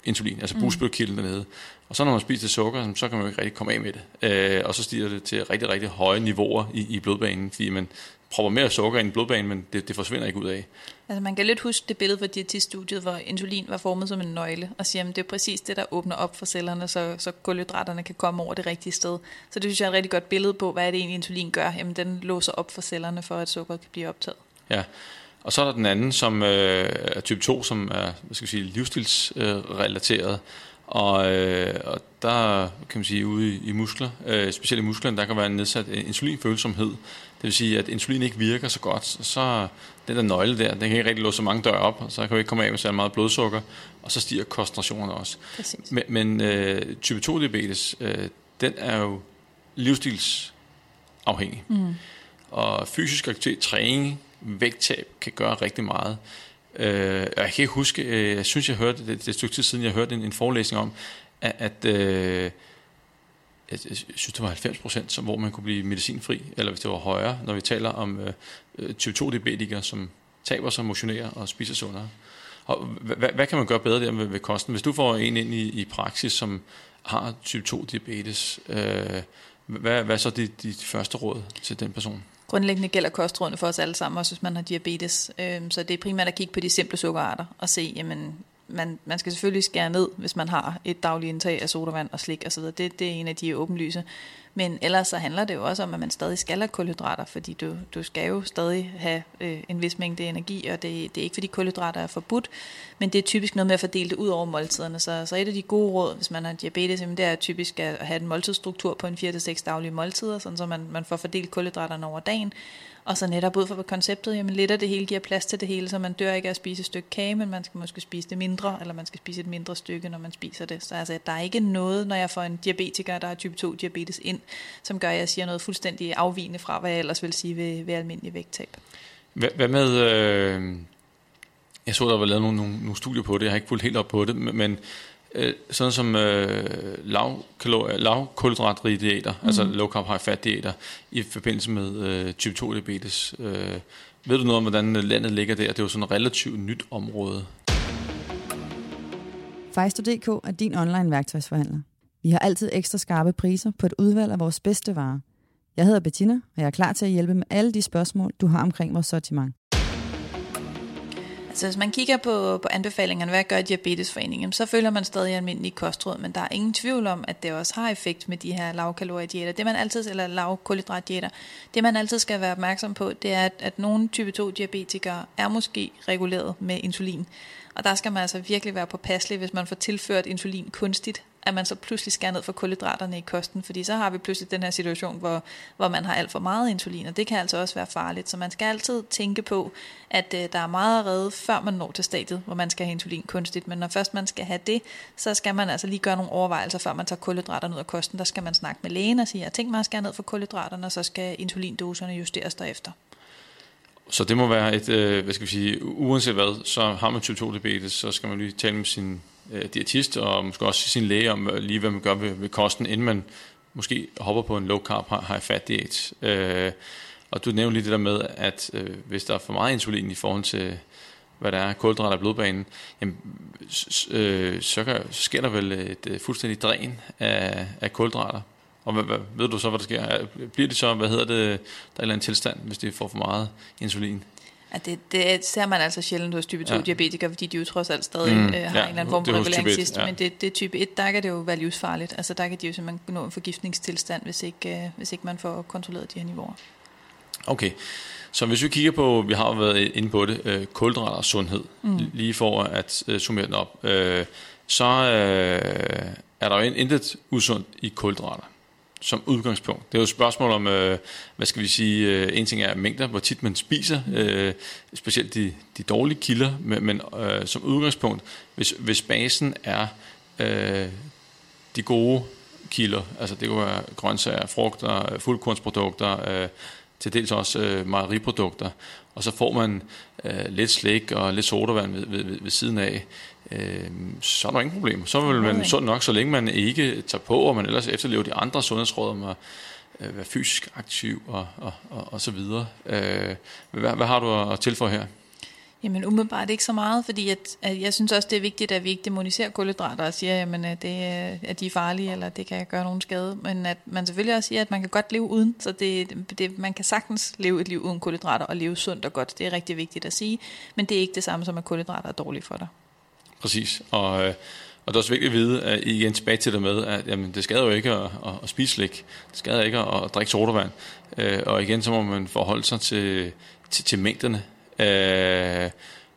Speaker 2: insulin, altså bugspytkilden dernede. Og så når man spiser sukker, så kan man jo ikke rigtig komme af med det. Øh, og så stiger det til rigtig, rigtig høje niveauer i, i blodbanen, fordi man propper mere sukker ind i blodbanen, men det, det forsvinder ikke ud af.
Speaker 3: Altså man kan lidt huske det billede fra diætiststudiet, hvor insulin var formet som en nøgle, og siger, at det er præcis det, der åbner op for cellerne, så, så kulhydraterne kan komme over det rigtige sted. Så det synes jeg er et rigtig godt billede på, hvad er det egentlig insulin gør. Jamen den låser op for cellerne, for at sukkeret kan blive optaget.
Speaker 2: Ja, og så er der den anden, som øh, er type 2, som er hvad skal vi sige, livsstilsrelateret. Og, øh, og der kan man sige, ude i, i muskler, øh, specielt i musklerne, der kan være en nedsat insulinfølsomhed. Det vil sige, at insulin ikke virker så godt. Så, den der nøgle der, den kan ikke rigtig låse så mange døre op, og så kan vi ikke komme af med så meget blodsukker, og så stiger koncentrationerne også.
Speaker 3: Præcis.
Speaker 2: Men, men øh, type 2 diabetes, øh, den er jo livsstilsafhængig. Mm. Og fysisk aktivitet, træning, vægttab kan gøre rigtig meget. Øh, jeg kan ikke huske, øh, jeg synes, jeg hørte, det, det er et stykke tid siden, jeg hørte en, en forelæsning om, at, at øh, jeg synes, det var 90 procent, hvor man kunne blive medicinfri, eller hvis det var højere, når vi taler om øh, øh type 2-diabetikere, som taber sig, motionerer og spiser sundere. Og hvad, hvad kan man gøre bedre der med, ved kosten? Hvis du får en ind i, i praksis, som har type 2-diabetes, øh, hvad, hvad er så dit, dit første råd til den person?
Speaker 3: Grundlæggende gælder kostrådene for os alle sammen, også hvis man har diabetes. Øhm, så det er primært at kigge på de simple sukkerarter og se, jamen, man, man skal selvfølgelig skære ned, hvis man har et dagligt indtag af sodavand og slik osv. Det, det er en af de åbenlyse. Men ellers så handler det jo også om, at man stadig skal have kulhydrater, fordi du, du skal jo stadig have øh, en vis mængde energi, og det, det er ikke fordi kulhydrater er forbudt, men det er typisk noget med at fordele det ud over måltiderne. Så, så et af de gode råd, hvis man har diabetes, jamen det er typisk at have en måltidsstruktur på en 4-6 daglige måltider, sådan så man, man får fordelt kulhydraterne over dagen, og så netop ud fra konceptet, jamen lidt af det hele giver plads til det hele, så man dør ikke af at spise et stykke kage, men man skal måske spise det mindre, eller man skal spise et mindre stykke, når man spiser det. Så altså, der er ikke noget, når jeg får en diabetiker, der har type 2 diabetes ind, som gør, at jeg siger noget fuldstændig afvigende fra, hvad jeg ellers vil sige ved, ved almindelig vægttab.
Speaker 2: Hvad, hvad med, øh, jeg så, der var lavet nogle, nogle, nogle studier på det, jeg har ikke fulgt helt op på det, men øh, sådan som øh, lav, lav kulhydratrige diæter, mm. altså low carb high fat diæter, i forbindelse med øh, type 2 diabetes. Øh, ved du noget om, hvordan landet ligger der? Det er jo sådan et relativt nyt område.
Speaker 4: Fejsto.dk er din online værktøjsforhandler. Vi har altid ekstra skarpe priser på et udvalg af vores bedste varer. Jeg hedder Bettina, og jeg er klar til at hjælpe med alle de spørgsmål, du har omkring vores sortiment.
Speaker 3: Altså hvis man kigger på, på anbefalingerne, hvad gør Diabetesforeningen, så følger man stadig almindelige kostråd, men der er ingen tvivl om, at det også har effekt med de her lavkaloriedieter. Det man altid, eller lavkulhydratdieter, det man altid skal være opmærksom på, det er, at, at nogle type 2 diabetikere er måske reguleret med insulin. Og der skal man altså virkelig være påpasselig, hvis man får tilført insulin kunstigt, at man så pludselig skærer ned for kulhydraterne i kosten, fordi så har vi pludselig den her situation, hvor, hvor man har alt for meget insulin, og det kan altså også være farligt. Så man skal altid tænke på, at øh, der er meget at redde, før man når til stadiet, hvor man skal have insulin kunstigt. Men når først man skal have det, så skal man altså lige gøre nogle overvejelser, før man tager kulhydraterne ud af kosten. Der skal man snakke med lægen og sige, at jeg tænker mig at skære ned for kulhydraterne, og så skal insulindoserne justeres derefter.
Speaker 2: Så det må være et, øh, hvad skal vi sige, uanset hvad, så har man type 2 diabetes, så skal man lige tale med sin øh, diætist og måske også sin læge om øh, lige, hvad man gør ved, ved kosten, inden man måske hopper på en low carb high fat diæt. Øh, og du nævnte lige det der med, at øh, hvis der er for meget insulin i forhold til, hvad der er kulhydrater i blodbanen, jamen, øh, så, kan, så sker der vel et øh, fuldstændig dræn af, af kulhydrater. Og hvad, hvad, ved du så, hvad der sker? Bliver det så, hvad hedder det, der er en eller anden tilstand, hvis de får for meget insulin?
Speaker 3: Ja, det, det ser man altså sjældent hos type 2 ja. diabetikere, fordi de jo trods alt stadig mm, øh, har ja, en eller anden form for reguleringssystem. Ja. Men det, det er type 1, der kan det jo være livsfarligt. Altså der kan de jo simpelthen nå en forgiftningstilstand, hvis ikke, øh, hvis ikke man får kontrolleret de her niveauer.
Speaker 2: Okay, så hvis vi kigger på, vi har jo været inde på det, øh, kulhydrater og sundhed, mm. lige for at øh, summere den op, øh, så øh, er der jo intet usundt i kulhydrater som udgangspunkt. Det er jo et spørgsmål om, øh, hvad skal vi sige, øh, en ting er mængder, hvor tit man spiser, øh, specielt de, de dårlige kilder, men, men øh, som udgangspunkt, hvis, hvis basen er øh, de gode kilder, altså det kunne være grøntsager, frugter, øh, fuldkornsprodukter, øh, til dels også øh, mejeriprodukter, og så får man øh, lidt slik og lidt sodavand ved, ved, ved, ved siden af, øh, så er der ingen problem. Så vil man sund nok, så længe man ikke tager på, og man ellers efterlever de andre sundhedsråd om at øh, være fysisk aktiv og, og, og, og så videre. Øh, hvad, hvad har du at tilføje her?
Speaker 3: Jamen umiddelbart ikke så meget, fordi at, at jeg synes også, det er vigtigt, at vi ikke demoniserer kulhydrater og siger, jamen, at, det, at de er farlige, eller det kan gøre nogen skade. Men at man selvfølgelig også siger, at man kan godt leve uden. Så det, det, man kan sagtens leve et liv uden kulhydrater og leve sundt og godt. Det er rigtig vigtigt at sige. Men det er ikke det samme som, at kulhydrater er dårlige for dig.
Speaker 2: Præcis. Og, øh, og det er også vigtigt at vide, at igen tilbage til det med, at jamen, det skader jo ikke at, at, at spise slik. Det skader ikke at, at drikke sodavand. Øh, og igen, så må man forholde sig til, til, til mængderne. Øh,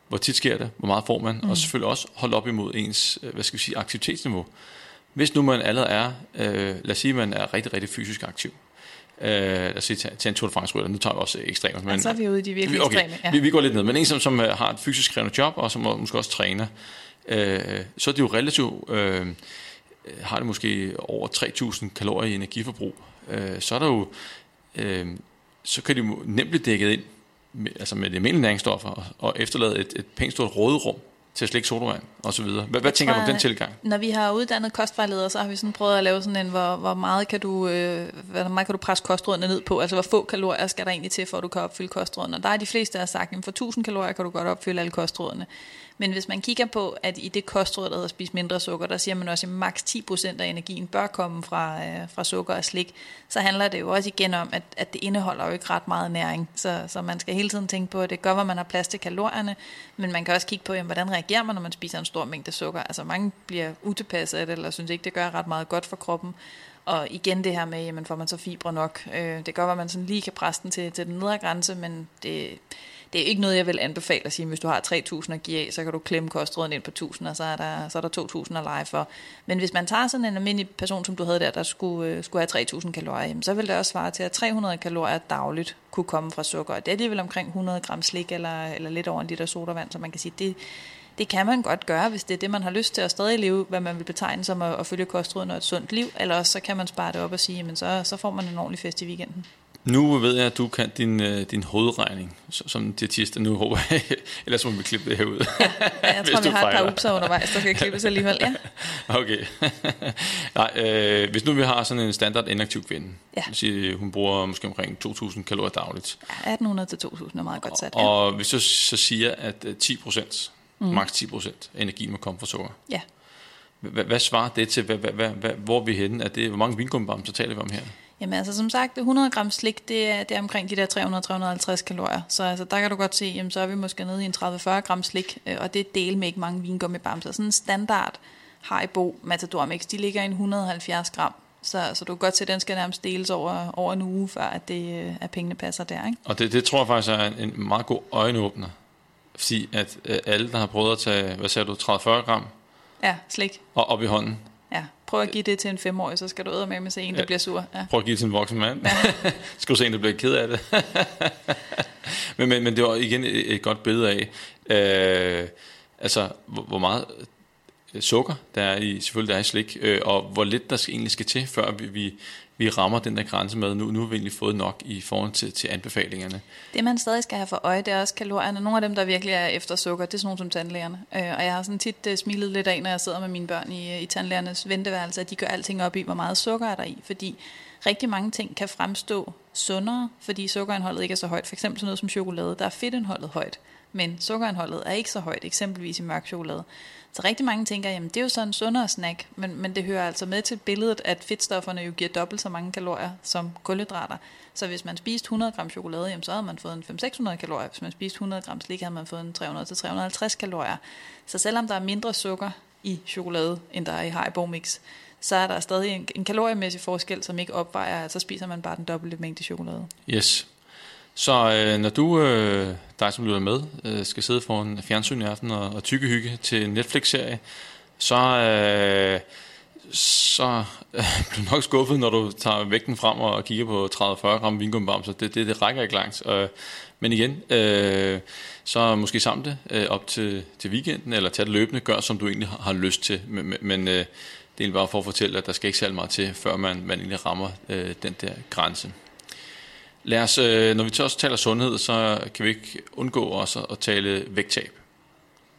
Speaker 2: hvor tit sker det? Hvor meget får man? Mm. Og selvfølgelig også holde op imod ens hvad skal vi sige, aktivitetsniveau. Hvis nu man allerede er, øh, lad os sige, at man er rigtig, rigtig fysisk aktiv. Øh, lad os sige, til en Tour de France nu tager vi også ekstremer.
Speaker 3: Men, ja, så er vi ude i de virkelig okay, ekstreme.
Speaker 2: Ja. Vi, vi går lidt ned, men en som, som har et fysisk krævende job, og som måske også træner, øh, så er det jo relativt, øh, har det måske over 3.000 kalorier i energiforbrug. Øh, så er der jo, øh, så kan de jo nemt blive dækket ind med, altså med de almindelige næringsstoffer, og, og efterlade et, et pænt stort råderum til at slikke sodavand og så videre. Hvad, hvad tænker du om den tilgang?
Speaker 3: Når vi har uddannet kostvejledere, så har vi sådan prøvet at lave sådan en, hvor, hvor meget kan du, øh, hvor meget kan du presse kostrådene ned på? Altså hvor få kalorier skal der egentlig til, for at du kan opfylde kostrådene? Og der er de fleste, der har sagt, at for 1000 kalorier kan du godt opfylde alle kostrådene. Men hvis man kigger på, at i det kostråd, der hedder spis mindre sukker, der siger man også, at maks 10% af energien bør komme fra, øh, fra sukker og slik, så handler det jo også igen om, at, at det indeholder jo ikke ret meget næring. Så, så man skal hele tiden tænke på, at det gør, at man har plads til kalorierne, men man kan også kigge på, jamen, hvordan reagerer man, når man spiser en stor mængde sukker. Altså mange bliver utilpasset eller synes ikke, det gør ret meget godt for kroppen. Og igen det her med, jamen får man så fibre nok. Øh, det gør, at man sådan lige kan presse den til, til den nedre grænse, men det, det er ikke noget, jeg vil anbefale at sige, hvis du har 3.000 at give af, så kan du klemme kostråden ind på 1.000, og så er der, så er der 2.000 at lege for. Men hvis man tager sådan en almindelig person, som du havde der, der skulle, øh, skulle have 3.000 kalorier, så vil det også svare til, at 300 kalorier dagligt kunne komme fra sukker. Og det er alligevel vel omkring 100 gram slik, eller, eller lidt over en liter sodavand, så man kan sige, det, det kan man godt gøre, hvis det er det, man har lyst til at stadig leve, hvad man vil betegne som at, at følge kostråden og et sundt liv, eller også så kan man spare det op og sige, men så, så får man en ordentlig fest i weekenden.
Speaker 2: Nu ved jeg, at du kan din, øh, din hovedregning som diætist. Nu håber jeg, (laughs) ellers må vi klippe det her ud.
Speaker 3: Ja, jeg (laughs) tror, vi har et par upser undervejs, der kan klippes alligevel. Ja. (laughs)
Speaker 2: Okay. Nej, øh, hvis nu vi har sådan en standard inaktiv kvinde, ja. sige, hun bruger måske omkring 2.000 kalorier dagligt.
Speaker 3: Ja, 1.800 til 2.000 er meget godt sat. Ja.
Speaker 2: Og hvis du så siger, at 10 øh, procent, mm. maks 10 procent af energien må komme fra sukker.
Speaker 3: Ja.
Speaker 2: Hvad, svarer det til? Hvor er vi henne? Er det, hvor mange vingummibamser taler vi om her?
Speaker 3: Jamen altså som sagt, 100 gram slik, det er, det er omkring de der 300-350 kalorier. Så altså, der kan du godt se, jamen, så er vi måske nede i en 30-40 gram slik, øh, og det er del med ikke mange vingummibamser. Sådan en standard Haribo Matador Mix, de ligger i 170 gram. Så, så du kan godt se, at den skal nærmest deles over, over en uge, før at, det, øh, at pengene passer der. Ikke?
Speaker 2: Og det, det tror jeg faktisk er en, en meget god øjenåbner. Fordi at øh, alle, der har prøvet at tage, hvad sagde du, 30-40 gram?
Speaker 3: Ja, slik.
Speaker 2: Og op i hånden,
Speaker 3: prøv at give det til en femårig, så skal du med med se en, der ja. bliver sur. Ja.
Speaker 2: Prøv at give det til en voksen mand. Ja. (laughs) skal du se en, der bliver ked af det. (laughs) men, men, men det var igen et, et godt billede af, øh, altså hvor, hvor meget sukker der er i, selvfølgelig der er i slik, øh, og hvor lidt der skal, egentlig skal til, før vi, vi, vi rammer den der grænse med, nu, nu har vi egentlig fået nok i forhold til, til anbefalingerne.
Speaker 3: Det man stadig skal have for øje, det er også kalorierne. Nogle af dem, der virkelig er efter sukker, det er sådan nogle som tandlægerne. Øh, og jeg har sådan tit uh, smilet lidt af, når jeg sidder med mine børn i, øh, i tandlægernes venteværelse, at de gør alting op i, hvor meget sukker er der i. Fordi rigtig mange ting kan fremstå sundere, fordi sukkerindholdet ikke er så højt. For eksempel sådan noget som chokolade, der er fedtindholdet højt, men sukkerindholdet er ikke så højt, eksempelvis i mørk chokolade. Så rigtig mange tænker, jamen det er jo sådan en sundere snack, men, men det hører altså med til billedet, at fedtstofferne jo giver dobbelt så mange kalorier som kulhydrater. Så hvis man spiste 100 gram chokolade, jamen så havde man fået en 500-600 kalorier. Hvis man spiste 100 gram slik, havde man fået en 300-350 kalorier. Så selvom der er mindre sukker i chokolade, end der er i Haribo Mix, så er der stadig en, en kaloriemæssig forskel, som ikke opvejer, så spiser man bare den dobbelte mængde chokolade.
Speaker 2: Yes. Så øh, når du, øh, dig som lytter med, øh, skal sidde foran fjernsyn i aften og, og tykkehygge til en Netflix-serie, så, øh, så øh, (laughs) bliver du nok skuffet, når du tager vægten frem og kigger på 30-40 gram vingumbamser. Det, det, det rækker ikke langt. Øh, men igen, øh, så måske samle det øh, op til, til weekenden, eller tage det løbende, gør som du egentlig har, har lyst til. Men, men øh, det er egentlig bare for at fortælle, at der skal ikke særlig meget til, før man, man egentlig rammer øh, den der grænse. Lad os, øh, når vi så også taler sundhed, så kan vi ikke undgå også at tale vægttab.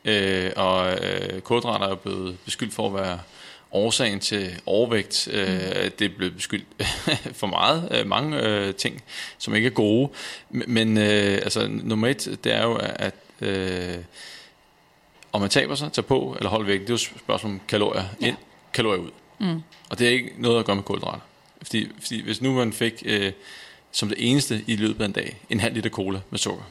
Speaker 2: Øh, og øh, kulhydrater er blevet beskyldt for at være årsagen til overvægt. Øh, mm. Det er blevet beskyldt (laughs) for meget, øh, mange øh, ting, som ikke er gode. Men øh, altså, nummer et, det er jo, at øh, om man taber sig, tager på eller holder vægt, det er jo et spørgsmål om kalorier ja. ind, kalorier ud. Mm. Og det er ikke noget at gøre med kulhydrater. Fordi, fordi hvis nu man fik øh, som det eneste i løbet af en dag en halv liter cola med sukker,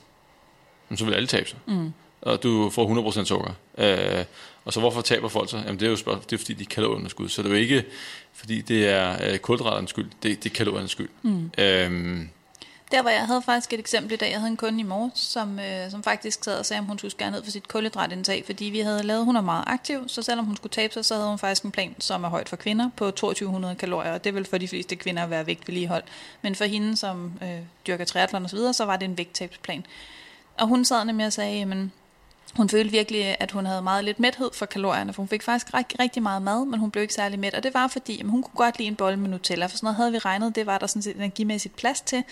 Speaker 2: så vil alle tabe sig. Mm. Og du får 100% sukker. Øh, og så hvorfor taber folk sig? Jamen det er jo spørgsmål, det er fordi, de er kaloriernes Så det er jo ikke, fordi det er øh, kulhydraternes skyld, det, det er kaloriernes skyld. Mm. Øhm,
Speaker 3: der var jeg havde faktisk et eksempel i dag. Jeg havde en kunde i morges, som, øh, som faktisk sad og sagde, om hun skulle skære ned for sit kulhydratindtag, fordi vi havde lavet, hun er meget aktiv, så selvom hun skulle tabe sig, så havde hun faktisk en plan, som er højt for kvinder, på 2200 kalorier, og det vil for de fleste kvinder være vægtvedligehold. Men for hende, som øh, dyrker triathlon og så videre, så var det en vægttabsplan. Og hun sad nemlig og sagde, jamen, hun følte virkelig, at hun havde meget lidt mæthed for kalorierne, for hun fik faktisk rigtig, rigtig meget mad, men hun blev ikke særlig mæt. Og det var fordi, jamen, hun kunne godt lide en bolle med Nutella, for sådan noget havde vi regnet, det var der sådan set energimæssigt plads til.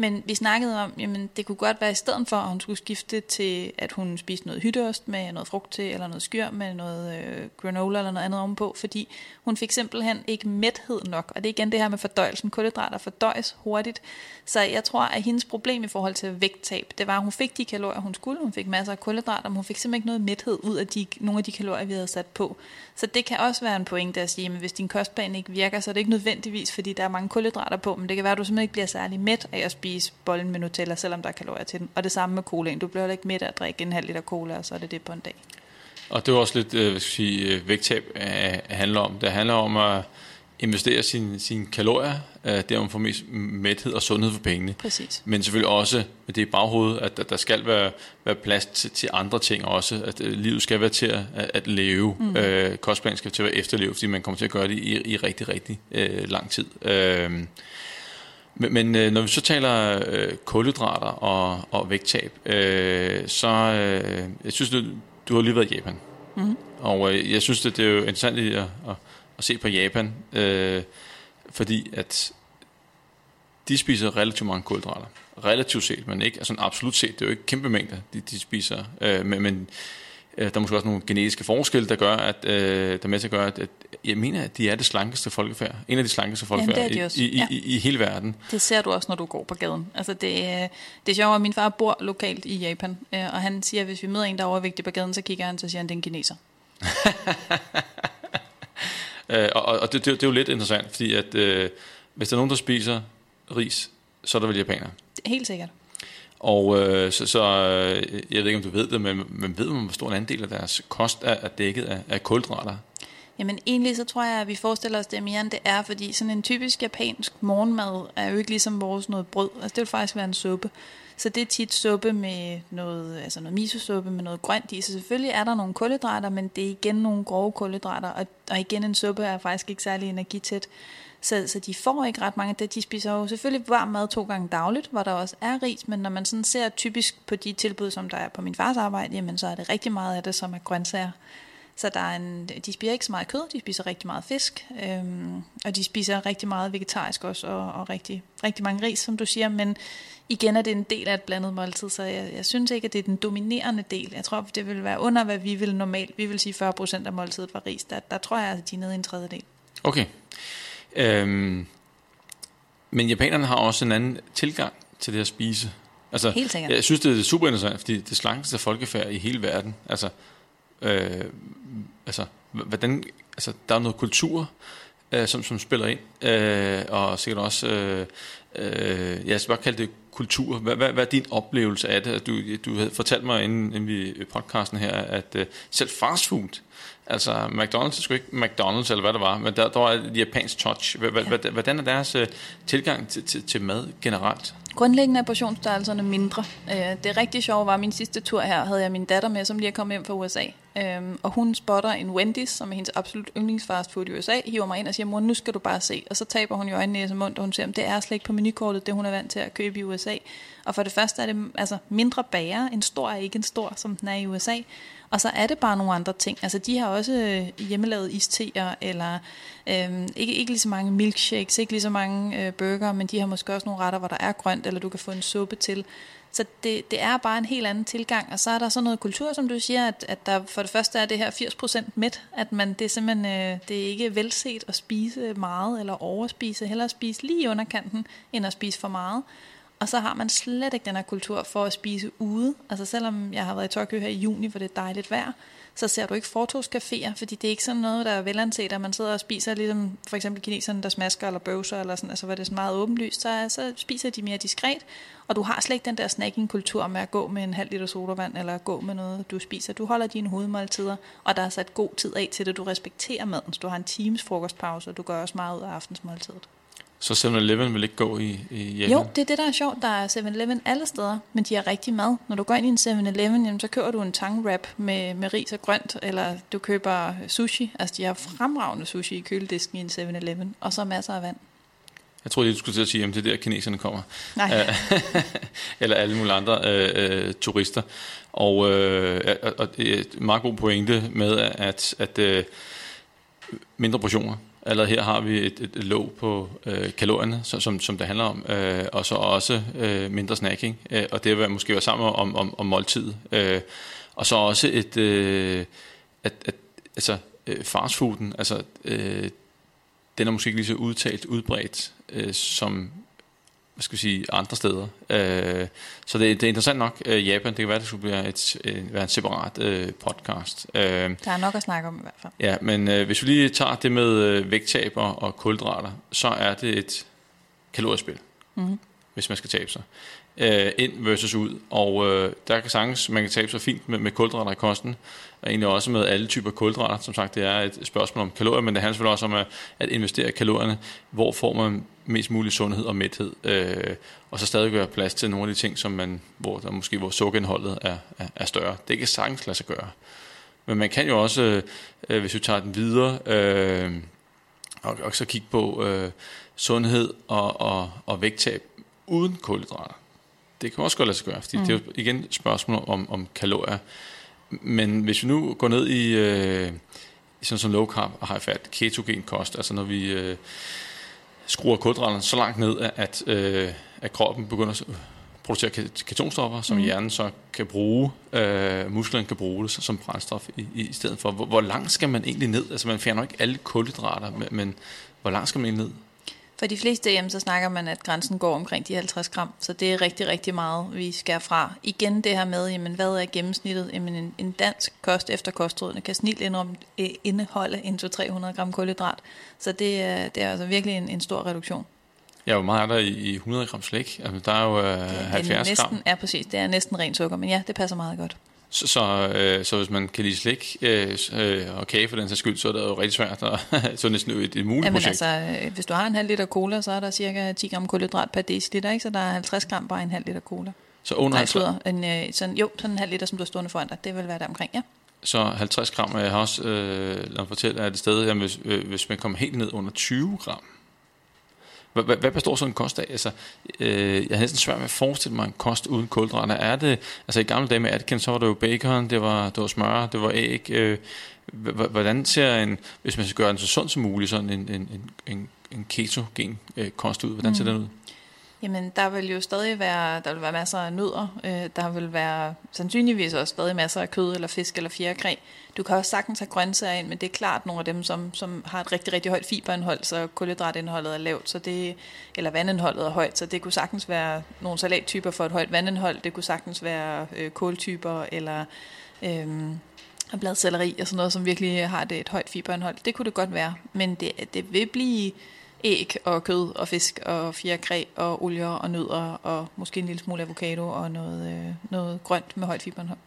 Speaker 3: Men vi snakkede om, jamen det kunne godt være i stedet for, at hun skulle skifte til, at hun spiste noget hytteost med noget frugt til, eller noget skyr med noget øh, granola eller noget andet ovenpå, fordi hun fik simpelthen ikke mæthed nok. Og det er igen det her med fordøjelsen. Kulhydrater fordøjes hurtigt. Så jeg tror, at hendes problem i forhold til vægttab, det var, at hun fik de kalorier, hun skulle. Hun fik masser af kulhydrater, men hun fik simpelthen ikke noget mæthed ud af de, nogle af de kalorier, vi havde sat på. Så det kan også være en pointe at sige, at hvis din kostplan ikke virker, så er det ikke nødvendigvis, fordi der er mange kulhydrater på, men det kan være, at du simpelthen ikke bliver særlig mæt af at spise bollen med Nutella, selvom der er kalorier til den. Og det samme med colaen. Du bliver heller ikke mæt af at drikke en halv liter cola, og så er det det på en dag.
Speaker 2: Og det er også lidt, øh, hvad skal jeg sige, øh, vægttab øh, handler om. Det handler om at investere sine sin kalorier, øh, der man får mest mæthed og sundhed for pengene.
Speaker 3: Præcis.
Speaker 2: Men selvfølgelig også med det i baghovedet, at der skal være, være plads til, til andre ting også. At øh, livet skal være til at, at leve. Mm. Øh, kostplanen skal til at være efterleve, fordi man kommer til at gøre det i, i rigtig, rigtig øh, lang tid. Øh, men, men øh, når vi så taler øh, kulhydrater og, og vægttab, øh, så øh, jeg synes, du, du har lige været i Japan. Mm. Og øh, jeg synes, det, det er jo interessant at, at at se på Japan, øh, fordi at de spiser relativt mange kulhydrater. Relativt set, men ikke altså absolut set. Det er jo ikke kæmpe mængder, de, de spiser. Øh, men, men øh, der er måske også nogle genetiske forskelle, der gør, at øh, der med til at gøre, at, at jeg mener, at de er det slankeste folkefærd. En af de slankeste folkefærd Jamen, de i, i, ja. i, i, hele verden.
Speaker 3: Det ser du også, når du går på gaden. Altså det, det er sjovt, at min far bor lokalt i Japan, øh, og han siger, at hvis vi møder en, der er overvægtig på gaden, så kigger han, så siger han, at det er en kineser. (laughs)
Speaker 2: Øh, og og det, det, det er jo lidt interessant, fordi at øh, hvis der er nogen, der spiser ris, så er der vel japanere.
Speaker 3: Helt sikkert.
Speaker 2: Og øh, så, så øh, jeg ved ikke, om du ved det, men, men ved man, hvor stor en andel af deres kost er, er dækket af, af kulhydrater?
Speaker 3: Jamen egentlig så tror jeg, at vi forestiller os det mere, end det er, fordi sådan en typisk japansk morgenmad er jo ikke ligesom vores noget brød. Altså det vil faktisk være en suppe. Så det er tit suppe med noget, altså noget miso-suppe med noget grønt i. Så selvfølgelig er der nogle kulhydrater, men det er igen nogle grove kulhydrater. Og, og igen, en suppe er faktisk ikke særlig energitæt. Så, så de får ikke ret mange af det. De spiser jo selvfølgelig varm mad to gange dagligt, hvor der også er ris, men når man sådan ser typisk på de tilbud, som der er på min fars arbejde, jamen så er det rigtig meget af det, som er grøntsager. Så der er en, de spiser ikke så meget kød, de spiser rigtig meget fisk, øhm, og de spiser rigtig meget vegetarisk også, og, og rigtig, rigtig mange ris, som du siger, men igen er det en del af et blandet måltid, så jeg, jeg synes ikke, at det er den dominerende del. Jeg tror, det vil være under, hvad vi vil normalt. Vi vil sige 40% af måltidet var ris. Der, der tror jeg, at de er nede i en tredjedel.
Speaker 2: Okay. Øhm, men japanerne har også en anden tilgang til det at spise.
Speaker 3: Altså, Helt sikkert.
Speaker 2: Jeg synes, det er super interessant, fordi det slankeste folkefærd i hele verden. Altså, øh, altså, hvordan, altså, der er noget kultur, øh, som, som spiller ind, øh, og sikkert også, øh, øh, jeg skal bare kalde det kultur. Hvad, hvad, hvad er din oplevelse af det? Du, du havde fortalt mig inden, inden vi podcasten her, at øh, selv fast food, altså McDonald's er sgu ikke McDonald's eller hvad det var, men der, der er et japansk touch. Hvordan er deres øh, tilgang til, til, til mad generelt?
Speaker 3: Grundlæggende er portionsstørrelserne mindre. Øh, det rigtig sjove var, at min sidste tur her havde jeg min datter med, som lige er kommet hjem fra USA. Øhm, og hun spotter en Wendy's, som er hendes absolut yndlingsfast food i USA, hiver mig ind og siger, mor, nu skal du bare se. Og så taber hun jo øjnene i mund, og hun siger, det er slet ikke på menukortet, det hun er vant til at købe i USA. Og for det første er det altså, mindre bager. En stor er ikke en stor, som den er i USA. Og så er det bare nogle andre ting. Altså, de har også øh, hjemmelavet isteer, eller øhm, ikke, ikke lige så mange milkshakes, ikke lige så mange øh, burger, men de har måske også nogle retter, hvor der er grønt, eller du kan få en suppe til. Så det, det er bare en helt anden tilgang. Og så er der sådan noget kultur, som du siger, at, at der for det første er det her 80% mæt, at man, det er simpelthen øh, det er ikke velset at spise meget eller overspise, hellere spise lige under kanten, end at spise for meget. Og så har man slet ikke den her kultur for at spise ude. Altså selvom jeg har været i Tokyo her i juni, hvor det er dejligt vejr, så ser du ikke fortogscaféer, fordi det er ikke sådan noget, der er velanset, at man sidder og spiser, ligesom for eksempel kineserne, der smasker eller bøvser, eller sådan, altså hvor det er sådan meget åbenlyst, så, så spiser de mere diskret, og du har slet ikke den der snacking-kultur med at gå med en halv liter sodavand, eller gå med noget, du spiser. Du holder dine hovedmåltider, og der er sat god tid af til det, du respekterer maden, så du har en times frokostpause, og du gør også meget ud af aftensmåltidet.
Speaker 2: Så 7-Eleven vil ikke gå i, i Japan?
Speaker 3: Jo, det er det, der er sjovt. Der er 7-Eleven alle steder, men de har rigtig mad. Når du går ind i en 7-Eleven, jamen, så køber du en tang wrap med, med ris og grønt, eller du køber sushi. Altså, de har fremragende sushi i køledisken i en 7-Eleven, og så masser af vand.
Speaker 2: Jeg tror lige, du skulle til at sige, at det er der, kineserne kommer.
Speaker 3: Nej. (laughs)
Speaker 2: Eller alle mulige andre øh, øh, turister. Og, øh, og det er et meget god pointe med, at, at øh, mindre portioner Allerede her har vi et, et, et låg på øh, kalorierne, som, som det handler om, øh, og så også øh, mindre snacking, øh, og det vil måske være sammen om, om, om måltid. Øh, og så også et, øh, at, at, altså øh, fastfooden, altså øh, den er måske ikke lige så udtalt, udbredt, øh, som hvad skal vi sige, andre steder. Øh, så det, det er interessant nok. Øh, Japan, det kan være, det skulle blive et, øh, være en separat øh, podcast. Øh,
Speaker 3: der er nok at snakke om i hvert fald.
Speaker 2: Ja, men øh, hvis vi lige tager det med øh, vægttab og, og kulhydrater, så er det et kaloriespil, mm-hmm. hvis man skal tabe sig. Øh, ind versus ud. Og øh, der kan sagtens, man kan tabe sig fint med, med kulhydrater i kosten, og egentlig også med alle typer kulhydrater. Som sagt, det er et spørgsmål om kalorier, men det handler selvfølgelig også om at, at investere kalorierne. Hvor får man mest mulig sundhed og mæthed? Øh, og så stadig gøre plads til nogle af de ting, som man, hvor der måske hvor sukkerindholdet er, er, er større. Det kan sagtens lade sig gøre. Men man kan jo også, øh, øh hvis vi tager den videre, øh, og, og så kigge på øh, sundhed og, og, og vægttab uden kulhydrater. Det kan også godt lade sig gøre, fordi mm. det er jo igen et spørgsmål om, om kalorier. Men hvis vi nu går ned i, øh, i sådan som low carb og high fat, ketogen kost, altså når vi øh, skruer kulhydraterne så langt ned, at, øh, at kroppen begynder at producere ketonstoffer, som mm. hjernen så kan bruge, øh, musklerne kan bruge det som brændstof i, i stedet for. Hvor, hvor langt skal man egentlig ned? Altså man fjerner ikke alle kulhydrater, men, men hvor langt skal man ned?
Speaker 3: For de fleste hjem, så snakker man, at grænsen går omkring de 50 gram, så det er rigtig, rigtig meget, vi skal fra. Igen det her med, jamen, hvad er gennemsnittet? Jamen, en, en dansk kost efter kostrådene kan snilt øh, indeholde 1-300 gram kulhydrat, så det, er, det er altså virkelig en, en stor reduktion.
Speaker 2: Ja, hvor meget er der i 100 gram slik? Altså, der er jo øh, 70
Speaker 3: næsten,
Speaker 2: gram.
Speaker 3: Ja, præcis. Det er næsten ren sukker, men ja, det passer meget godt.
Speaker 2: Så, så, øh, så hvis man kan lide slik øh, øh og kage for den sags skyld, så er det jo rigtig svært, og (laughs) så er næsten et, et muligt Jamen projekt.
Speaker 3: altså, øh, hvis du har en halv liter cola, så er der cirka 10 gram kulhydrat per deciliter, ikke? så der er 50 gram bare en halv liter cola.
Speaker 2: Så under
Speaker 3: Nej, 50... en, øh, sådan, jo, sådan en halv liter, som du har stående foran dig, det vil være der omkring, ja.
Speaker 2: Så 50 gram, jeg har også, øh, lad mig fortælle, at det sted, jamen, hvis, øh, hvis man kommer helt ned under 20 gram, hvad, hvad består sådan en kost af? Altså, øh, jeg har næsten svært med at forestille mig en kost uden kulhydrater. Er det, altså i gamle dage med Atkins, så var det jo bacon, det var, det var smør, det var æg. Øh, hvordan ser en, hvis man skal gøre den så sund som muligt, sådan en, en, en, en ketogen øh, kost ud? Hvordan ser mm. den ud?
Speaker 3: Jamen, der vil jo stadig være, der vil være masser af nødder. Øh, der vil være sandsynligvis også stadig masser af kød eller fisk eller fjerkræ. Du kan også sagtens have grøntsager ind, men det er klart nogle af dem, som, som har et rigtig, rigtig højt fiberindhold, så kulhydratindholdet er lavt, så det, eller vandindholdet er højt, så det kunne sagtens være nogle salattyper for et højt vandindhold. Det kunne sagtens være øh, kåltyper eller øh, bladcelleri og sådan noget, som virkelig har det et højt fiberindhold. Det kunne det godt være, men det, det vil blive æg og kød og fisk og fjerkræ og olier og nødder og måske en lille smule avocado og noget, øh, noget grønt med højt fiberindhold.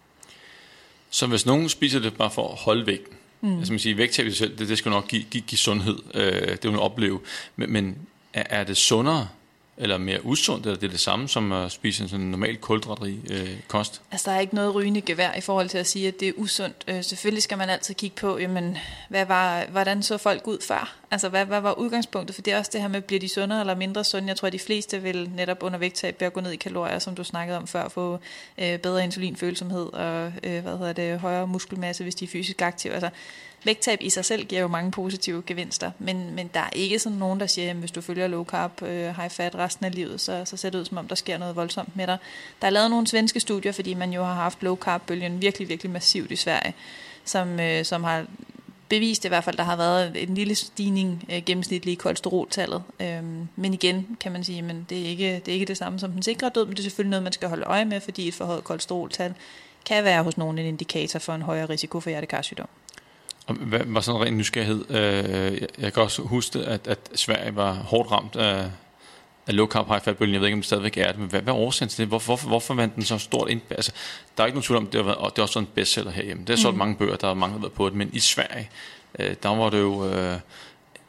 Speaker 2: Så hvis nogen spiser det bare for at holde vægten, mm. altså man siger, vægttab i sig selv, det, det skal nok give, give, give sundhed, øh, det vil man opleve, men, men er, er det sundere eller mere usundt, eller det er det samme som at spise en sådan normal kulhydratrig øh, kost?
Speaker 3: Altså, der er ikke noget rygende gevær i forhold til at sige, at det er usundt. Øh, selvfølgelig skal man altid kigge på, jamen, hvad var, hvordan så folk ud før? Altså, hvad, hvad var udgangspunktet? For det er også det her med, bliver de sundere eller mindre sunde? Jeg tror, at de fleste vil netop under vægttab ved at gå ned i kalorier, som du snakkede om før, få øh, bedre insulinfølsomhed og øh, hvad hedder det, højere muskelmasse, hvis de er fysisk aktive. Altså, vægttab i sig selv giver jo mange positive gevinster, men, men der er ikke sådan nogen, der siger, at hvis du følger low carb, øh, high fat resten af livet, så, så ser det ud som om, der sker noget voldsomt med dig. Der er lavet nogle svenske studier, fordi man jo har haft low carb-bølgen virkelig, virkelig massivt i Sverige, som, øh, som har bevist i hvert fald, der har været en lille stigning øh, gennemsnitlig i kolesteroltallet. Øhm, men igen kan man sige, at det, er ikke, det er ikke det samme som den sikre død, men det er selvfølgelig noget, man skal holde øje med, fordi et forhøjet kolesteroltal kan være hos nogen en indikator for en højere risiko for hjertekarsygdom.
Speaker 2: Og hvad var sådan en ren nysgerrighed? Øh, jeg kan også huske, at, at Sverige var hårdt ramt af, af low carb high fat bølgen. Jeg ved ikke, om det stadigvæk er det, men hvad, hvad er årsagen til det? Hvorfor, hvorfor, hvorfor vandt den så stort ind? Altså, der er ikke nogen tvivl om, det har og det er også sådan en bestseller herhjemme. Det er solgt mm. mange bøger, der er mange, der har været på det, men i Sverige, øh, der var det jo... Øh,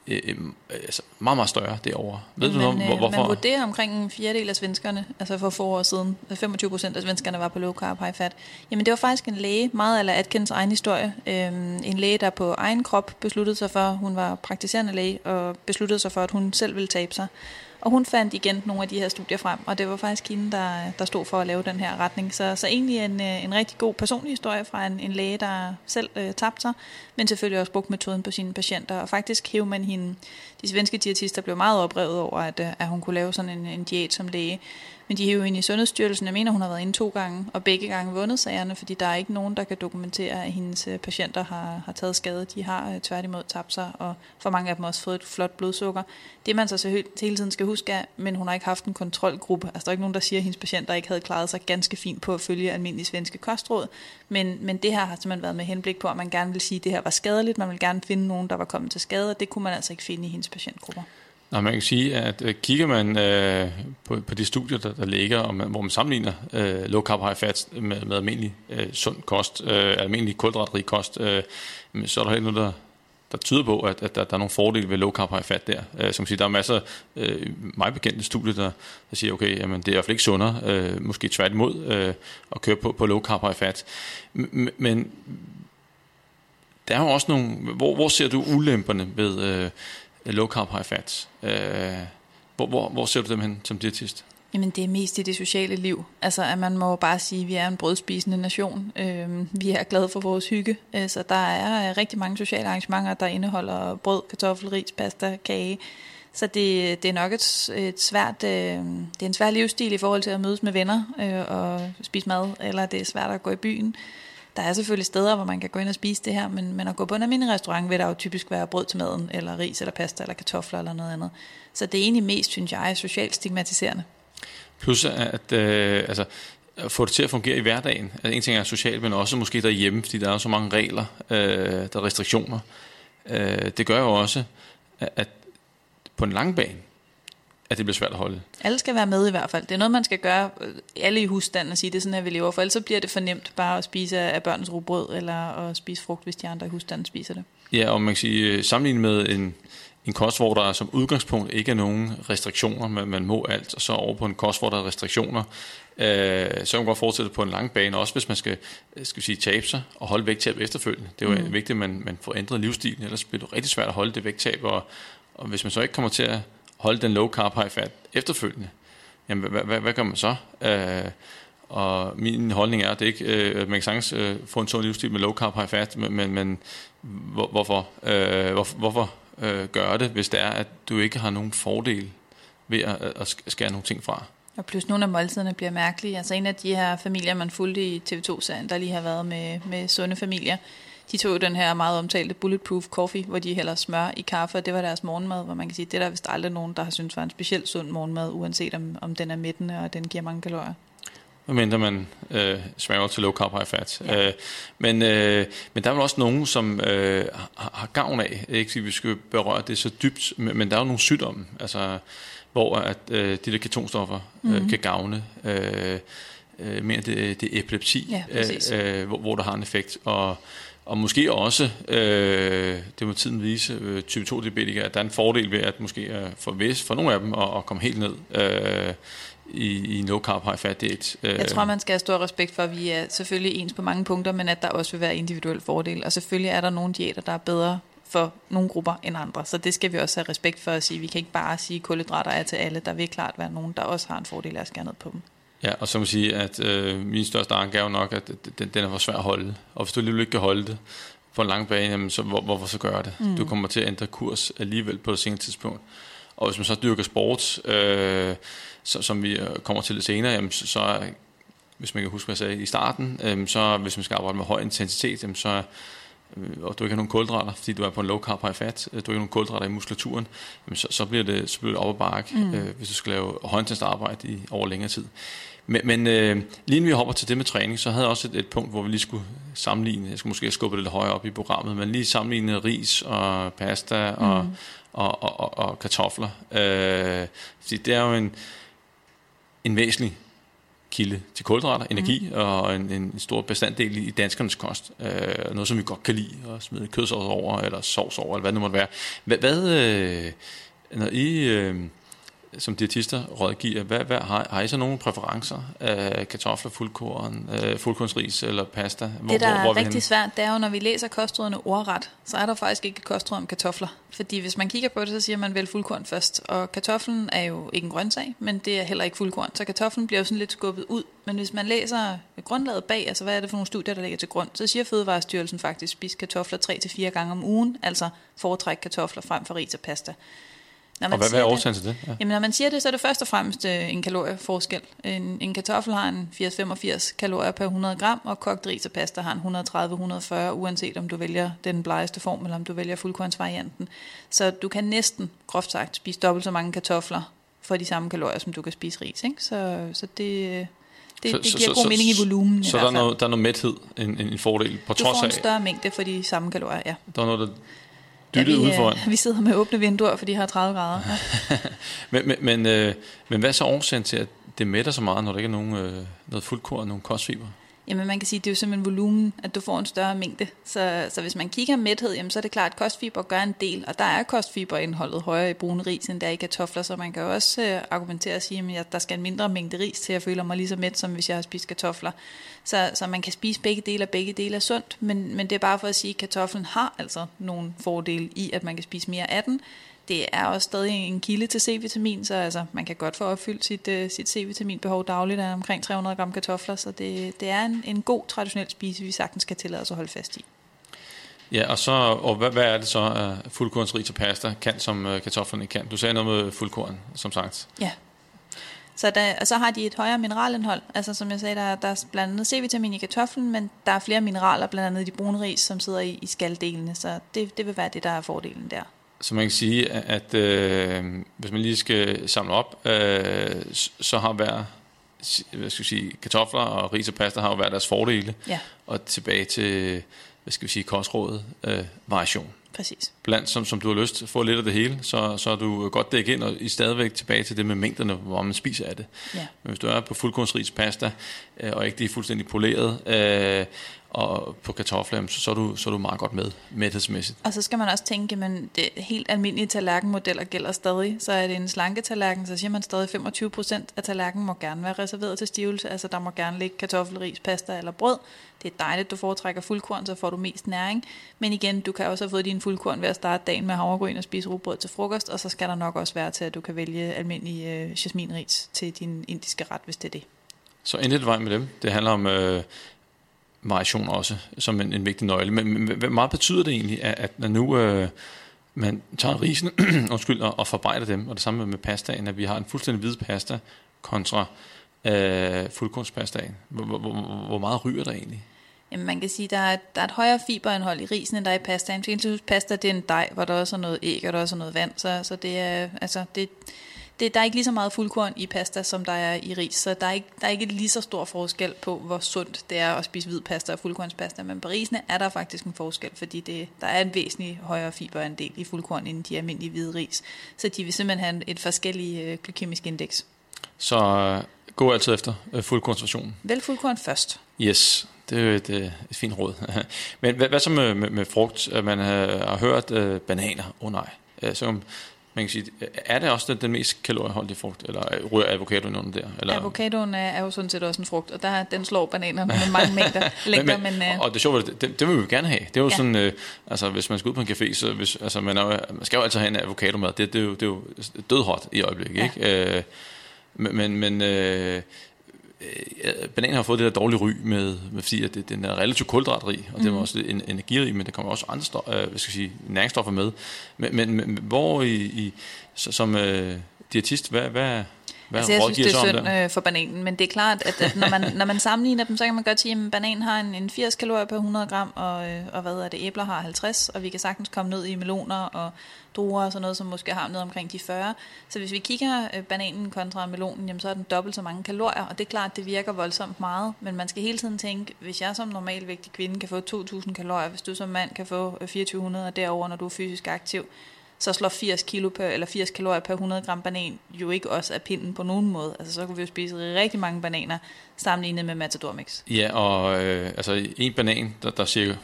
Speaker 2: øh, øh, altså meget, meget større derovre. Ved
Speaker 3: men,
Speaker 2: du noget,
Speaker 3: hvor,
Speaker 2: hvorfor?
Speaker 3: Man vurderer omkring en fjerdedel af svenskerne, altså for få år siden, 25 procent af svenskerne var på low carb, high fat. Jamen det var faktisk en læge, meget eller Atkins egen historie. Øhm, en læge, der på egen krop besluttede sig for, hun var praktiserende læge, og besluttede sig for, at hun selv ville tabe sig. Og hun fandt igen nogle af de her studier frem, og det var faktisk hende, der, der stod for at lave den her retning. Så, så egentlig en, øh, en rigtig god personlig historie fra en, en læge, der selv øh, tabte sig, men selvfølgelig også brugte metoden på sine patienter. Og faktisk hævde man hende, de svenske diætister blev meget oprevet over, at, øh, at hun kunne lave sådan en, en diæt som læge. Men de hævde ind i Sundhedsstyrelsen. Jeg mener, hun har været inde to gange, og begge gange vundet sagerne, fordi der er ikke nogen, der kan dokumentere, at hendes øh, patienter har, har taget skade. De har øh, tværtimod tabt sig, og for mange af dem også fået et flot blodsukker. Det man så, så hele tiden skal huske er, men hun har ikke haft en kontrolgruppe. Altså der er ikke nogen, der siger, at hendes patienter ikke havde klaret sig ganske fint på at følge almindelige svenske kostråd. Men, men det her har simpelthen været med henblik på, at man gerne vil sige, at det her var skadeligt. Man vil gerne finde nogen, der var kommet til skade, og det kunne man altså ikke finde i hendes patientgrupper.
Speaker 2: Nå, man kan sige, at øh, kigger man øh, på, på de studier, der, der ligger, og man, hvor man sammenligner øh, low carb high fat med, med almindelig øh, sund kost, øh, almindelig kulhydratrig kost, øh, så er der helt noget, der, der tyder på, at, at der, der er nogle fordele ved low carb high fat der. Øh, som siger, der er masser af øh, meget bekendte studier, der, der siger, okay, jamen, det er i hvert fald ikke sundere, øh, måske tværtimod, øh, at køre på, på low carb high fat. M- men der er jo også nogle, hvor, hvor ser du ulemperne ved øh, low carb high fat? Øh, hvor, hvor, hvor ser du dem hen som diætist?
Speaker 3: Jamen det er mest i det sociale liv. Altså at man må bare sige, at vi er en brødspisende nation. Øh, vi er glade for vores hygge. Øh, så der er øh, rigtig mange sociale arrangementer, der indeholder brød, kartoffel, ris, pasta, kage. Så det, det er nok et, et svært, øh, det er en svær livsstil i forhold til at mødes med venner øh, og spise mad, eller det er svært at gå i byen. Der er selvfølgelig steder, hvor man kan gå ind og spise det her, men, men at gå på en almindelig restaurant vil der jo typisk være brød til maden, eller ris, eller pasta, eller kartofler, eller noget andet. Så det er egentlig mest, synes jeg, socialt stigmatiserende.
Speaker 2: Plus at øh, altså, at få det til at fungere i hverdagen. Altså, en ting er socialt, men også måske derhjemme, fordi der er så mange regler, øh, der er restriktioner. Øh, det gør jo også, at på en lang bane, at det bliver svært at holde.
Speaker 3: Alle skal være med i hvert fald. Det er noget, man skal gøre øh, alle i husstanden og sige, det er sådan, at vi lever. For ellers så bliver det for nemt bare at spise af børnens rugbrød, eller at spise frugt, hvis de andre i husstanden spiser det.
Speaker 2: Ja, og man kan sige, øh, sammenlignet med en, en kost, hvor der som udgangspunkt ikke er nogen restriktioner, men man må alt, og så over på en kost, hvor der er restriktioner, øh, så kan man godt fortsætte på en lang bane, også hvis man skal, skal sige, tabe sig og holde vægttab efterfølgende. Det er jo mm. vigtigt, at man, man får ændret livsstilen, ellers bliver det rigtig svært at holde det vægttab, og, og hvis man så ikke kommer til at holde den low carb high fat efterfølgende, jamen hvad, hvad, hvad gør man så? Øh, og min holdning er, at det ikke, øh, man kan sagtens øh, få en sund livsstil med low carb high fat, men, men, men hvor, hvorfor, øh, hvor, hvorfor øh, gøre det, hvis det er, at du ikke har nogen fordel ved at, at skære nogle ting fra?
Speaker 3: Og plus nogle af måltiderne bliver mærkelige. Altså en af de her familier, man fulgte i TV2-serien, der lige har været med, med sunde familier, de tog den her meget omtalte bulletproof coffee, hvor de hælder smør i kaffe, og det var deres morgenmad, hvor man kan sige, det er der vist aldrig nogen, der har syntes var en specielt sund morgenmad, uanset om, om den er mættende, og den giver mange kalorier.
Speaker 2: Medmindre man øh, smager til low carb high fat. Ja. Øh, men, øh, men der er vel også nogen, som øh, har, gavn af, ikke at vi skal berøre det så dybt, men, der er jo nogle sygdomme, altså, hvor at, øh, de der ketonstoffer øh, mm-hmm. kan gavne. Øh, øh, mere det, det epilepsi,
Speaker 3: ja,
Speaker 2: øh, øh, hvor, hvor der har en effekt. Og og måske også, øh, det må tiden vise, øh, type 2 diabetikere, at der er en fordel ved at måske øh, for, vis, for nogle af dem at, at komme helt ned øh, i, i no carb high fat diet.
Speaker 3: Øh. Jeg tror, man skal have stor respekt for, at vi er selvfølgelig ens på mange punkter, men at der også vil være individuel fordel. Og selvfølgelig er der nogle diæter, der er bedre for nogle grupper end andre. Så det skal vi også have respekt for at sige. Vi kan ikke bare sige, at kulhydrater er til alle. Der vil klart være nogen, der også har en fordel af at skære ned på dem.
Speaker 2: Ja, og så må sige, at øh, min største anke er jo nok, at den, den er for svær at holde. Og hvis du alligevel ikke kan holde det på en lang bane, jamen, så hvor, hvorfor så gøre det? Mm. Du kommer til at ændre kurs alligevel på et senere tidspunkt. Og hvis man så dyrker sport, øh, så, som vi øh, kommer til lidt senere, jamen, så, så hvis man kan huske, hvad jeg sagde i starten, øh, så hvis man skal arbejde med høj intensitet, jamen, så og du ikke har nogen kulhydrater, fordi du er på en low carb high fat, øh, du har ikke nogen kulhydrater i muskulaturen, jamen så, så, bliver det, så bliver det op ad bakke, mm. øh, hvis du skal lave højintensivt arbejde i, over længere tid. Men, men øh, lige inden vi hopper til det med træning, så havde jeg også et, et punkt, hvor vi lige skulle sammenligne, jeg skulle måske skubbe det lidt højere op i programmet, men lige sammenligne ris og pasta og, mm. og, og, og, og kartofler. Øh, fordi det er jo en, en væsentlig kilde til kulhydrater, energi mm. og en, en stor bestanddel i danskernes kost. Øh, noget, som vi godt kan lide at smide kødsovs over, eller sovs over, eller hvad det måtte være. Hvad, hvad øh, når I... Øh, som diætister rådgiver, hvad, hvad, har, har I så nogle præferencer? Øh, kartofler, fuldkorn, øh, fuldkornsris eller pasta?
Speaker 3: Hvor, det, der hvor, hvor er rigtig henne? svært, det er jo, når vi læser kostrådene ordret, så er der faktisk ikke et kostråd om kartofler. Fordi hvis man kigger på det, så siger man vel fuldkorn først. Og kartoflen er jo ikke en grøntsag, men det er heller ikke fuldkorn. Så kartoflen bliver jo sådan lidt skubbet ud. Men hvis man læser grundlaget bag, altså hvad er det for nogle studier, der ligger til grund, så siger Fødevarestyrelsen faktisk, spis kartofler 3-4 gange om ugen, altså foretræk kartofler frem for ris og pasta.
Speaker 2: Når man og hvad, hvad er årsagen til det?
Speaker 3: Ja. Jamen, når man siger det, så er det først og fremmest øh, en kalorieforskel. En, en kartoffel har en 80-85 kalorier per 100 gram, og kogt ris og pasta har en 130-140, uanset om du vælger den blegeste form, eller om du vælger fuldkornsvarianten. Så du kan næsten, groft sagt, spise dobbelt så mange kartofler for de samme kalorier, som du kan spise ris. Ikke? Så, så det, det, så, det giver så, god så, mening i volumen.
Speaker 2: Så
Speaker 3: i
Speaker 2: der er, noget, der er noget mæthed, en, en, en fordel, på
Speaker 3: du
Speaker 2: trods af... Du
Speaker 3: får en større mængde for de samme kalorier, ja.
Speaker 2: Der er noget, der dyttet ja, vi, ude foran.
Speaker 3: vi sidder med åbne vinduer, for de har 30 grader. (laughs) Ja.
Speaker 2: men, men, men, øh, men hvad er så årsagen til, at det mætter så meget, når der ikke er nogen, øh, noget fuldkorn, nogen kostfiber?
Speaker 3: Jamen man kan sige, at det er jo simpelthen volumen, at du får en større mængde. Så, så hvis man kigger mæthed, jamen, så er det klart, at kostfiber gør en del, og der er kostfiberindholdet højere i brune ris, end der er i kartofler, så man kan jo også øh, argumentere og sige, at der skal en mindre mængde ris til, at jeg føler mig lige så mæt, som hvis jeg har spist kartofler. Så, så man kan spise begge dele, og begge dele er sundt, men, men det er bare for at sige, at kartoflen har altså nogle fordele i, at man kan spise mere af den, det er også stadig en kilde til C-vitamin, så altså, man kan godt få opfyldt sit, uh, sit C-vitaminbehov dagligt af omkring 300 gram kartofler, så det, det er en, en god traditionel spise, vi sagtens kan tillade os at holde fast i.
Speaker 2: Ja, og, så, og hvad, hvad er det så, uh, fuldkornsrig til pasta kan, som uh, kartoflerne kan? Du sagde noget med fuldkorn, som sagt.
Speaker 3: Ja. Så, der, og så har de et højere mineralindhold. Altså som jeg sagde, der, der er blandt andet C-vitamin i kartoflen, men der er flere mineraler, blandt andet i de brune ris, som sidder i, i skalddelene. Så det, det vil være det, der er fordelen der.
Speaker 2: Så man kan sige, at øh, hvis man lige skal samle op, øh, så har hver hvad skal vi sige, kartofler og ris og pasta har jo hver deres fordele.
Speaker 3: Ja.
Speaker 2: Og tilbage til, hvad skal vi sige, kostrådet, øh, variation.
Speaker 3: Præcis.
Speaker 2: Blandt, som, som du har lyst få lidt af det hele, så, så er du godt dækket ind, og i stadigvæk tilbage til det med mængderne, hvor man spiser af det.
Speaker 3: Ja.
Speaker 2: Men hvis du er på fuldkornsris pasta, øh, og ikke det er fuldstændig poleret, øh, og på kartofler, så, så, er du, så er du meget godt med, mæthedsmæssigt.
Speaker 3: Og så skal man også tænke, at det helt almindelige tallerkenmodeller gælder stadig. Så er det en slanke tallerken, så siger man stadig 25 procent af tallerkenen må gerne være reserveret til stivelse. Altså der må gerne ligge kartoffel, ris, pasta eller brød. Det er dejligt, du foretrækker fuldkorn, så får du mest næring. Men igen, du kan også have fået din fuldkorn ved at starte dagen med havregryn og spise rugbrød til frokost, og så skal der nok også være til, at du kan vælge almindelig øh, jasminris til din indiske ret, hvis det er det.
Speaker 2: Så endelig vej med dem. Det handler om øh, variation også, som en, en vigtig nøgle. Men, men hvad meget betyder det egentlig, at, at når nu øh, man tager risen (clears throat) undskyld, og, og forarbejder dem, og det samme med pastaen, at vi har en fuldstændig hvid pasta kontra øh, fuldkornspastaen. Hvor, hvor, hvor, hvor meget ryger der egentlig?
Speaker 3: Jamen man kan sige, der er, der er et højere fiberindhold i risen, end der er i pastaen. For pasta det er en dej, hvor der også er noget æg, og der også er noget vand, så, så det er, altså, det, det, der er ikke lige så meget fuldkorn i pasta, som der er i ris, så der er ikke, der er ikke lige så stor forskel på, hvor sundt det er at spise hvid pasta og fuldkornspasta. Men på risene er der faktisk en forskel, fordi det, der er en væsentlig højere fiberandel i fuldkorn end de almindelige hvide ris. Så de vil simpelthen have et forskelligt øh, glykemisk indeks.
Speaker 2: Så øh, gå altid efter øh, fuldkornsversionen.
Speaker 3: Vælg fuldkorn først.
Speaker 2: Yes, det er jo et, øh, et fint råd. (laughs) Men hvad, hvad så med, med, med frugt? Man har, har hørt øh, bananer. Åh oh, nej. Øh, så man kan sige, er det også den, den mest kalorieholdige frugt, eller rører avocadoen under der? Eller?
Speaker 3: Avocadoen er, jo sådan set også en frugt, og der, den slår bananerne med mange (laughs) mængder længder. men, men,
Speaker 2: uh... Og det sjovt, det, det, vil vi gerne have. Det er jo ja. sådan, uh, altså hvis man skal ud på en café, så hvis, altså, man, er, man skal jo altid have en avocado-mad. Det, det, er jo, det er jo dødhot i øjeblikket, ja. ikke? Uh, men, men øh, bananen har fået det der dårlige ry med, med fordi at det, den er relativt kulhydratrig, og mm. det er også lidt energirig, men der kommer også andre stof, øh, hvad skal jeg sige, næringsstoffer med. Men, men, men hvor i, i som øh, diætist, hvad, hvad, hvad
Speaker 3: altså, jeg synes, det er synd øh, for bananen, men det er klart, at, at når, man, (laughs) når man sammenligner dem, så kan man godt sige, at bananen har en, en 80 kalorier per 100 gram, og, øh, og hvad er det, æbler har 50, og vi kan sagtens komme ned i meloner og druer og sådan noget, som måske har noget omkring de 40. Så hvis vi kigger øh, bananen kontra melonen, jamen, så er den dobbelt så mange kalorier, og det er klart, det virker voldsomt meget, men man skal hele tiden tænke, hvis jeg som normalvægtig kvinde kan få 2.000 kalorier, hvis du som mand kan få 2.400 og derover, når du er fysisk aktiv, så slår 80 kilo per, eller 80 kalorier per 100 gram banan jo ikke også af pinden på nogen måde. Altså så kunne vi jo spise rigtig mange bananer sammenlignet med Matador Mix.
Speaker 2: Ja, og øh, altså en banan, der, der cirka,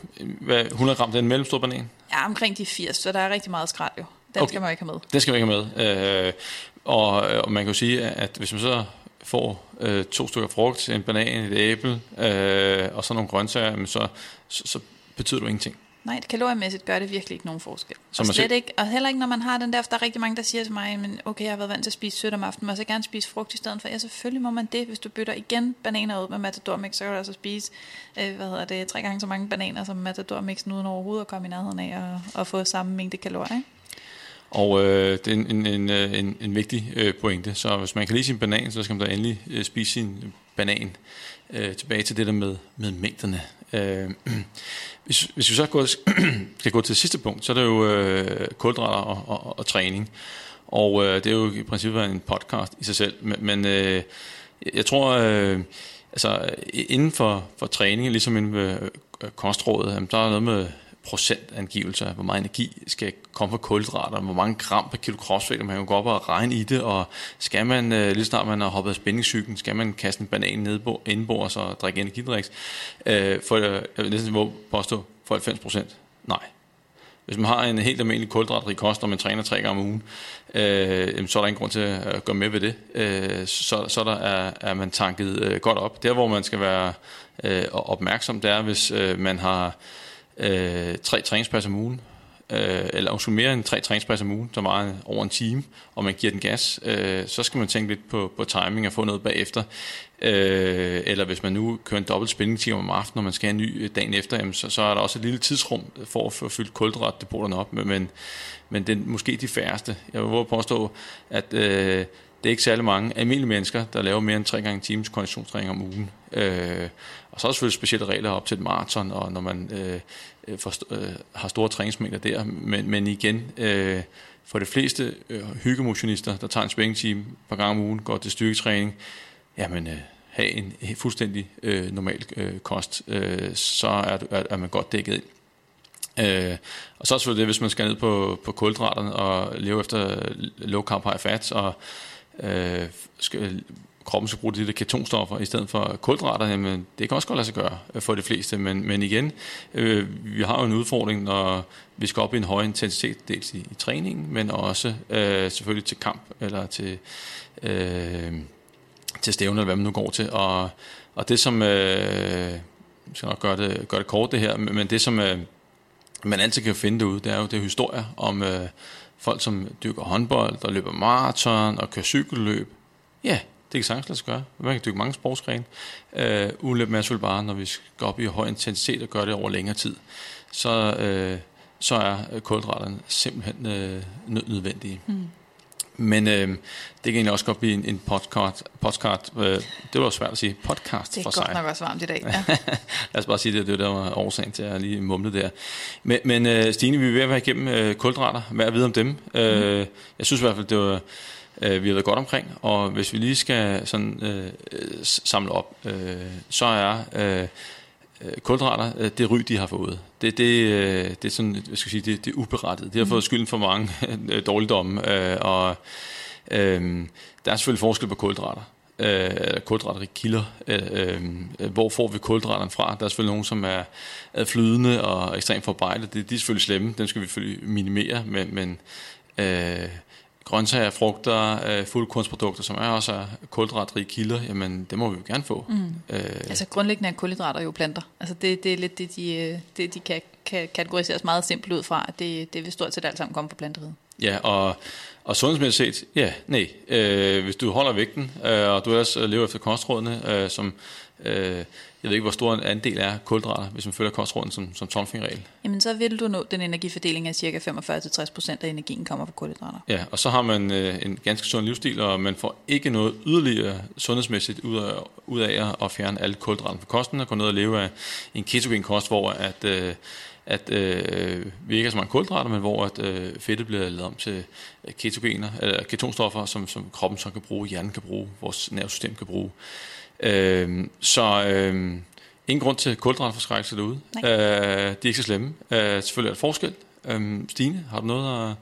Speaker 2: hvad, 100 gram, det er en mellemstor banan?
Speaker 3: Ja, omkring de 80, så der er rigtig meget skrald jo. Den okay. skal man ikke have med.
Speaker 2: Den skal man ikke have med. Øh, og, og man kan jo sige, at hvis man så får øh, to stykker frugt, en banan, et æble øh, og så nogle grøntsager, så, så, så betyder det ingenting.
Speaker 3: Nej, det kaloriemæssigt gør det virkelig ikke nogen forskel. Som og, slet ikke, og heller ikke, når man har den der, der er rigtig mange, der siger til mig, men okay, jeg har været vant til at spise sødt om aftenen, men så gerne spise frugt i stedet for. Ja, selvfølgelig må man det. Hvis du bytter igen bananer ud med Matador Mix, så kan du altså spise, øh, hvad hedder det, tre gange så mange bananer som Matador Mix, uden overhovedet at komme i nærheden af og, og få samme mængde kalorier. Ikke?
Speaker 2: Og øh, det er en, en, en, øh, en, en vigtig øh, pointe. Så hvis man kan lide sin banan, så skal man da endelig øh, spise sin banan. Øh, tilbage til det der med, med mængderne. Øh, (clears throat) hvis, hvis vi så går, (clears throat) skal gå til det sidste punkt, så er det jo øh, kulhydrater og, og, og træning. Og øh, det er jo i princippet en podcast i sig selv. Men, men øh, jeg tror, øh, altså inden for, for træning, ligesom inden for øh, kostrådet, der er noget med procentangivelser, hvor meget energi skal komme fra kulhydrater, hvor mange gram per kilo kropsvægt, man kan gå op og regne i det, og skal man, øh, lige snart man har hoppet af spændingscyklen, skal man kaste en banan ned indbords og drikke energidriks, øh, for jeg vil næsten påstå, for 90 procent? Nej. Hvis man har en helt almindelig kulhydratrig kost, og man træner tre gange om ugen, øh, så er der ingen grund til at gå med ved det. Øh, så, så der er, er man tanket øh, godt op. Der, hvor man skal være øh, opmærksom, det er, hvis øh, man har øh, tre træningspas om ugen, øh, eller også mere end tre træningspas om ugen, så meget over en time, og man giver den gas, øh, så skal man tænke lidt på, på timing og få noget bagefter. Øh, eller hvis man nu kører en dobbelt spændingstime om aftenen, når man skal have en ny øh, dagen efter, jamen, så, så er der også et lille tidsrum for at få fyldt kulhydratdepoterne op, men, men det er måske de færreste. Jeg vil påstå, at øh, det er ikke særlig mange almindelige mennesker, der laver mere end tre gange times konditionstræning om ugen. Øh, og så er der selvfølgelig specielle regler op til et maraton, og når man øh, øh for, øh, har store træningsmængder der. Men, men igen, øh, for de fleste øh, hyggemotionister, der tager en spændingstime par gange om ugen, går til styrketræning, jamen øh, have en øh, fuldstændig øh, normal øh, kost, øh, så er, er, er man godt dækket ind. Øh, og så er det selvfølgelig det, hvis man skal ned på, på kulhydraterne og leve efter low carb high fat, og øh, skal, kroppen skal bruge de der ketonstoffer i stedet for kulhydrater, jamen det kan også godt lade sig gøre øh, for de fleste, men, men igen, øh, vi har jo en udfordring, når vi skal op i en høj intensitet, dels i, i træningen, men også øh, selvfølgelig til kamp, eller til, øh, til stævne, eller hvad man nu går til, og, og det som, øh, jeg skal nok gøre det, gøre det kort det her, men det som øh, man altid kan finde ud det er jo det historier om øh, folk, som dyrker håndbold, der løber maraton og kører cykelløb. Ja, det kan sagtens lade sig gøre. Man kan dykke mange sportsgrene. Øh, ulempen er selvfølgelig bare, når vi skal op i høj intensitet og gøre det over længere tid, så, øh, så er kulhydraterne simpelthen øh, nødvendige. Mm. Men øh, det kan egentlig også godt blive en, en podcast. podcast øh, det var svært at sige. Podcast
Speaker 3: for
Speaker 2: sig.
Speaker 3: Det er godt nok også varmt i dag. (laughs) Ja.
Speaker 2: Lad os bare sige det. Det var der var årsagen til at lige mumle der. Men, men øh, Stine, vi er ved at være igennem øh, kulhydrater. Hvad er vide om dem? Mm. Øh, jeg synes i hvert fald, det var øh, vi har været godt omkring, og hvis vi lige skal sådan øh, samle op, øh, så er øh, kulhydrater øh, det ry, de har fået. Det, det, øh, det er sådan, hvad skal jeg sige, det, det er uberettet. De har mm. fået skylden for mange (laughs) dårligdomme, øh, og øh, der er selvfølgelig forskel på kulhydrater. øh, kulhydratrige kilder. Øh, øh, hvor får vi kulhydraterne fra? Der er selvfølgelig nogen, som er, er flydende og ekstremt forarbejdet. Det, de er selvfølgelig slemme, dem skal vi selvfølgelig minimere, men, men øh, grøntsager, frugter, øh, fuldkornsprodukter, som er også er kulhydratrige kilder, jamen det må vi jo gerne få. Mm.
Speaker 3: Øh, altså grundlæggende er kulhydrater jo planter. Altså det, det er lidt det, de, øh, det, de kan, kan kategoriseres meget simpelt ud fra. Det, det vil stort set alt sammen komme fra planteriget.
Speaker 2: Ja, og, og sundhedsmæssigt set, ja, nej. Øh, hvis du holder vægten, øh, og du ellers lever efter kostrådene, øh, som, øh, jeg ved ikke, hvor stor en andel er kulhydrater, hvis man følger kostråden som, som tomfingerregel.
Speaker 3: Jamen, så vil du nå den energifordeling af cirka 45-60% af energien kommer fra kulhydrater.
Speaker 2: Ja, og så har man øh, en ganske sund livsstil, og man får ikke noget yderligere sundhedsmæssigt ud af, ud af at fjerne alle kulhydrater fra kosten, og gå ned og leve af en ketogen kost, hvor at, øh, at øh, vi ikke har så mange kulhydrater, men hvor at øh, fedtet bliver lavet om til ketogener, eller ketonstoffer, som, som kroppen så kan bruge, hjernen kan bruge, vores nervesystem kan bruge. Øh, så øh, ingen grund til kulhydratforskrækkelse derude. Øh, de er ikke så slemme. Øh, selvfølgelig er der forskel. Øh, Stine, har du noget at,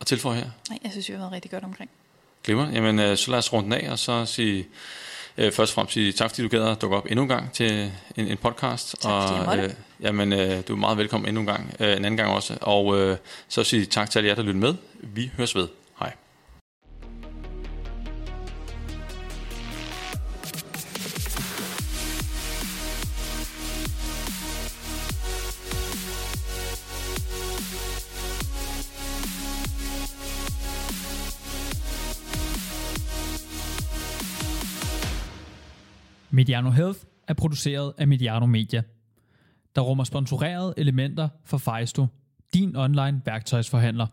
Speaker 2: at tilføje her?
Speaker 3: Nej, jeg synes, vi har været rigtig godt omkring.
Speaker 2: Glimmer. Jamen, øh, så lad os runde den af, og så sige øh, først og fremmest sige tak, fordi du gad at dukke op endnu en gang til en, en podcast.
Speaker 3: Tak, og,
Speaker 2: øh, jamen, øh, du er meget velkommen endnu en gang, øh, en anden gang også. Og øh, så sige tak til alle jer, der lytter med. Vi høres ved.
Speaker 1: Mediano Health er produceret af Mediano Media, der rummer sponsorerede elementer for Fejsto, din online værktøjsforhandler.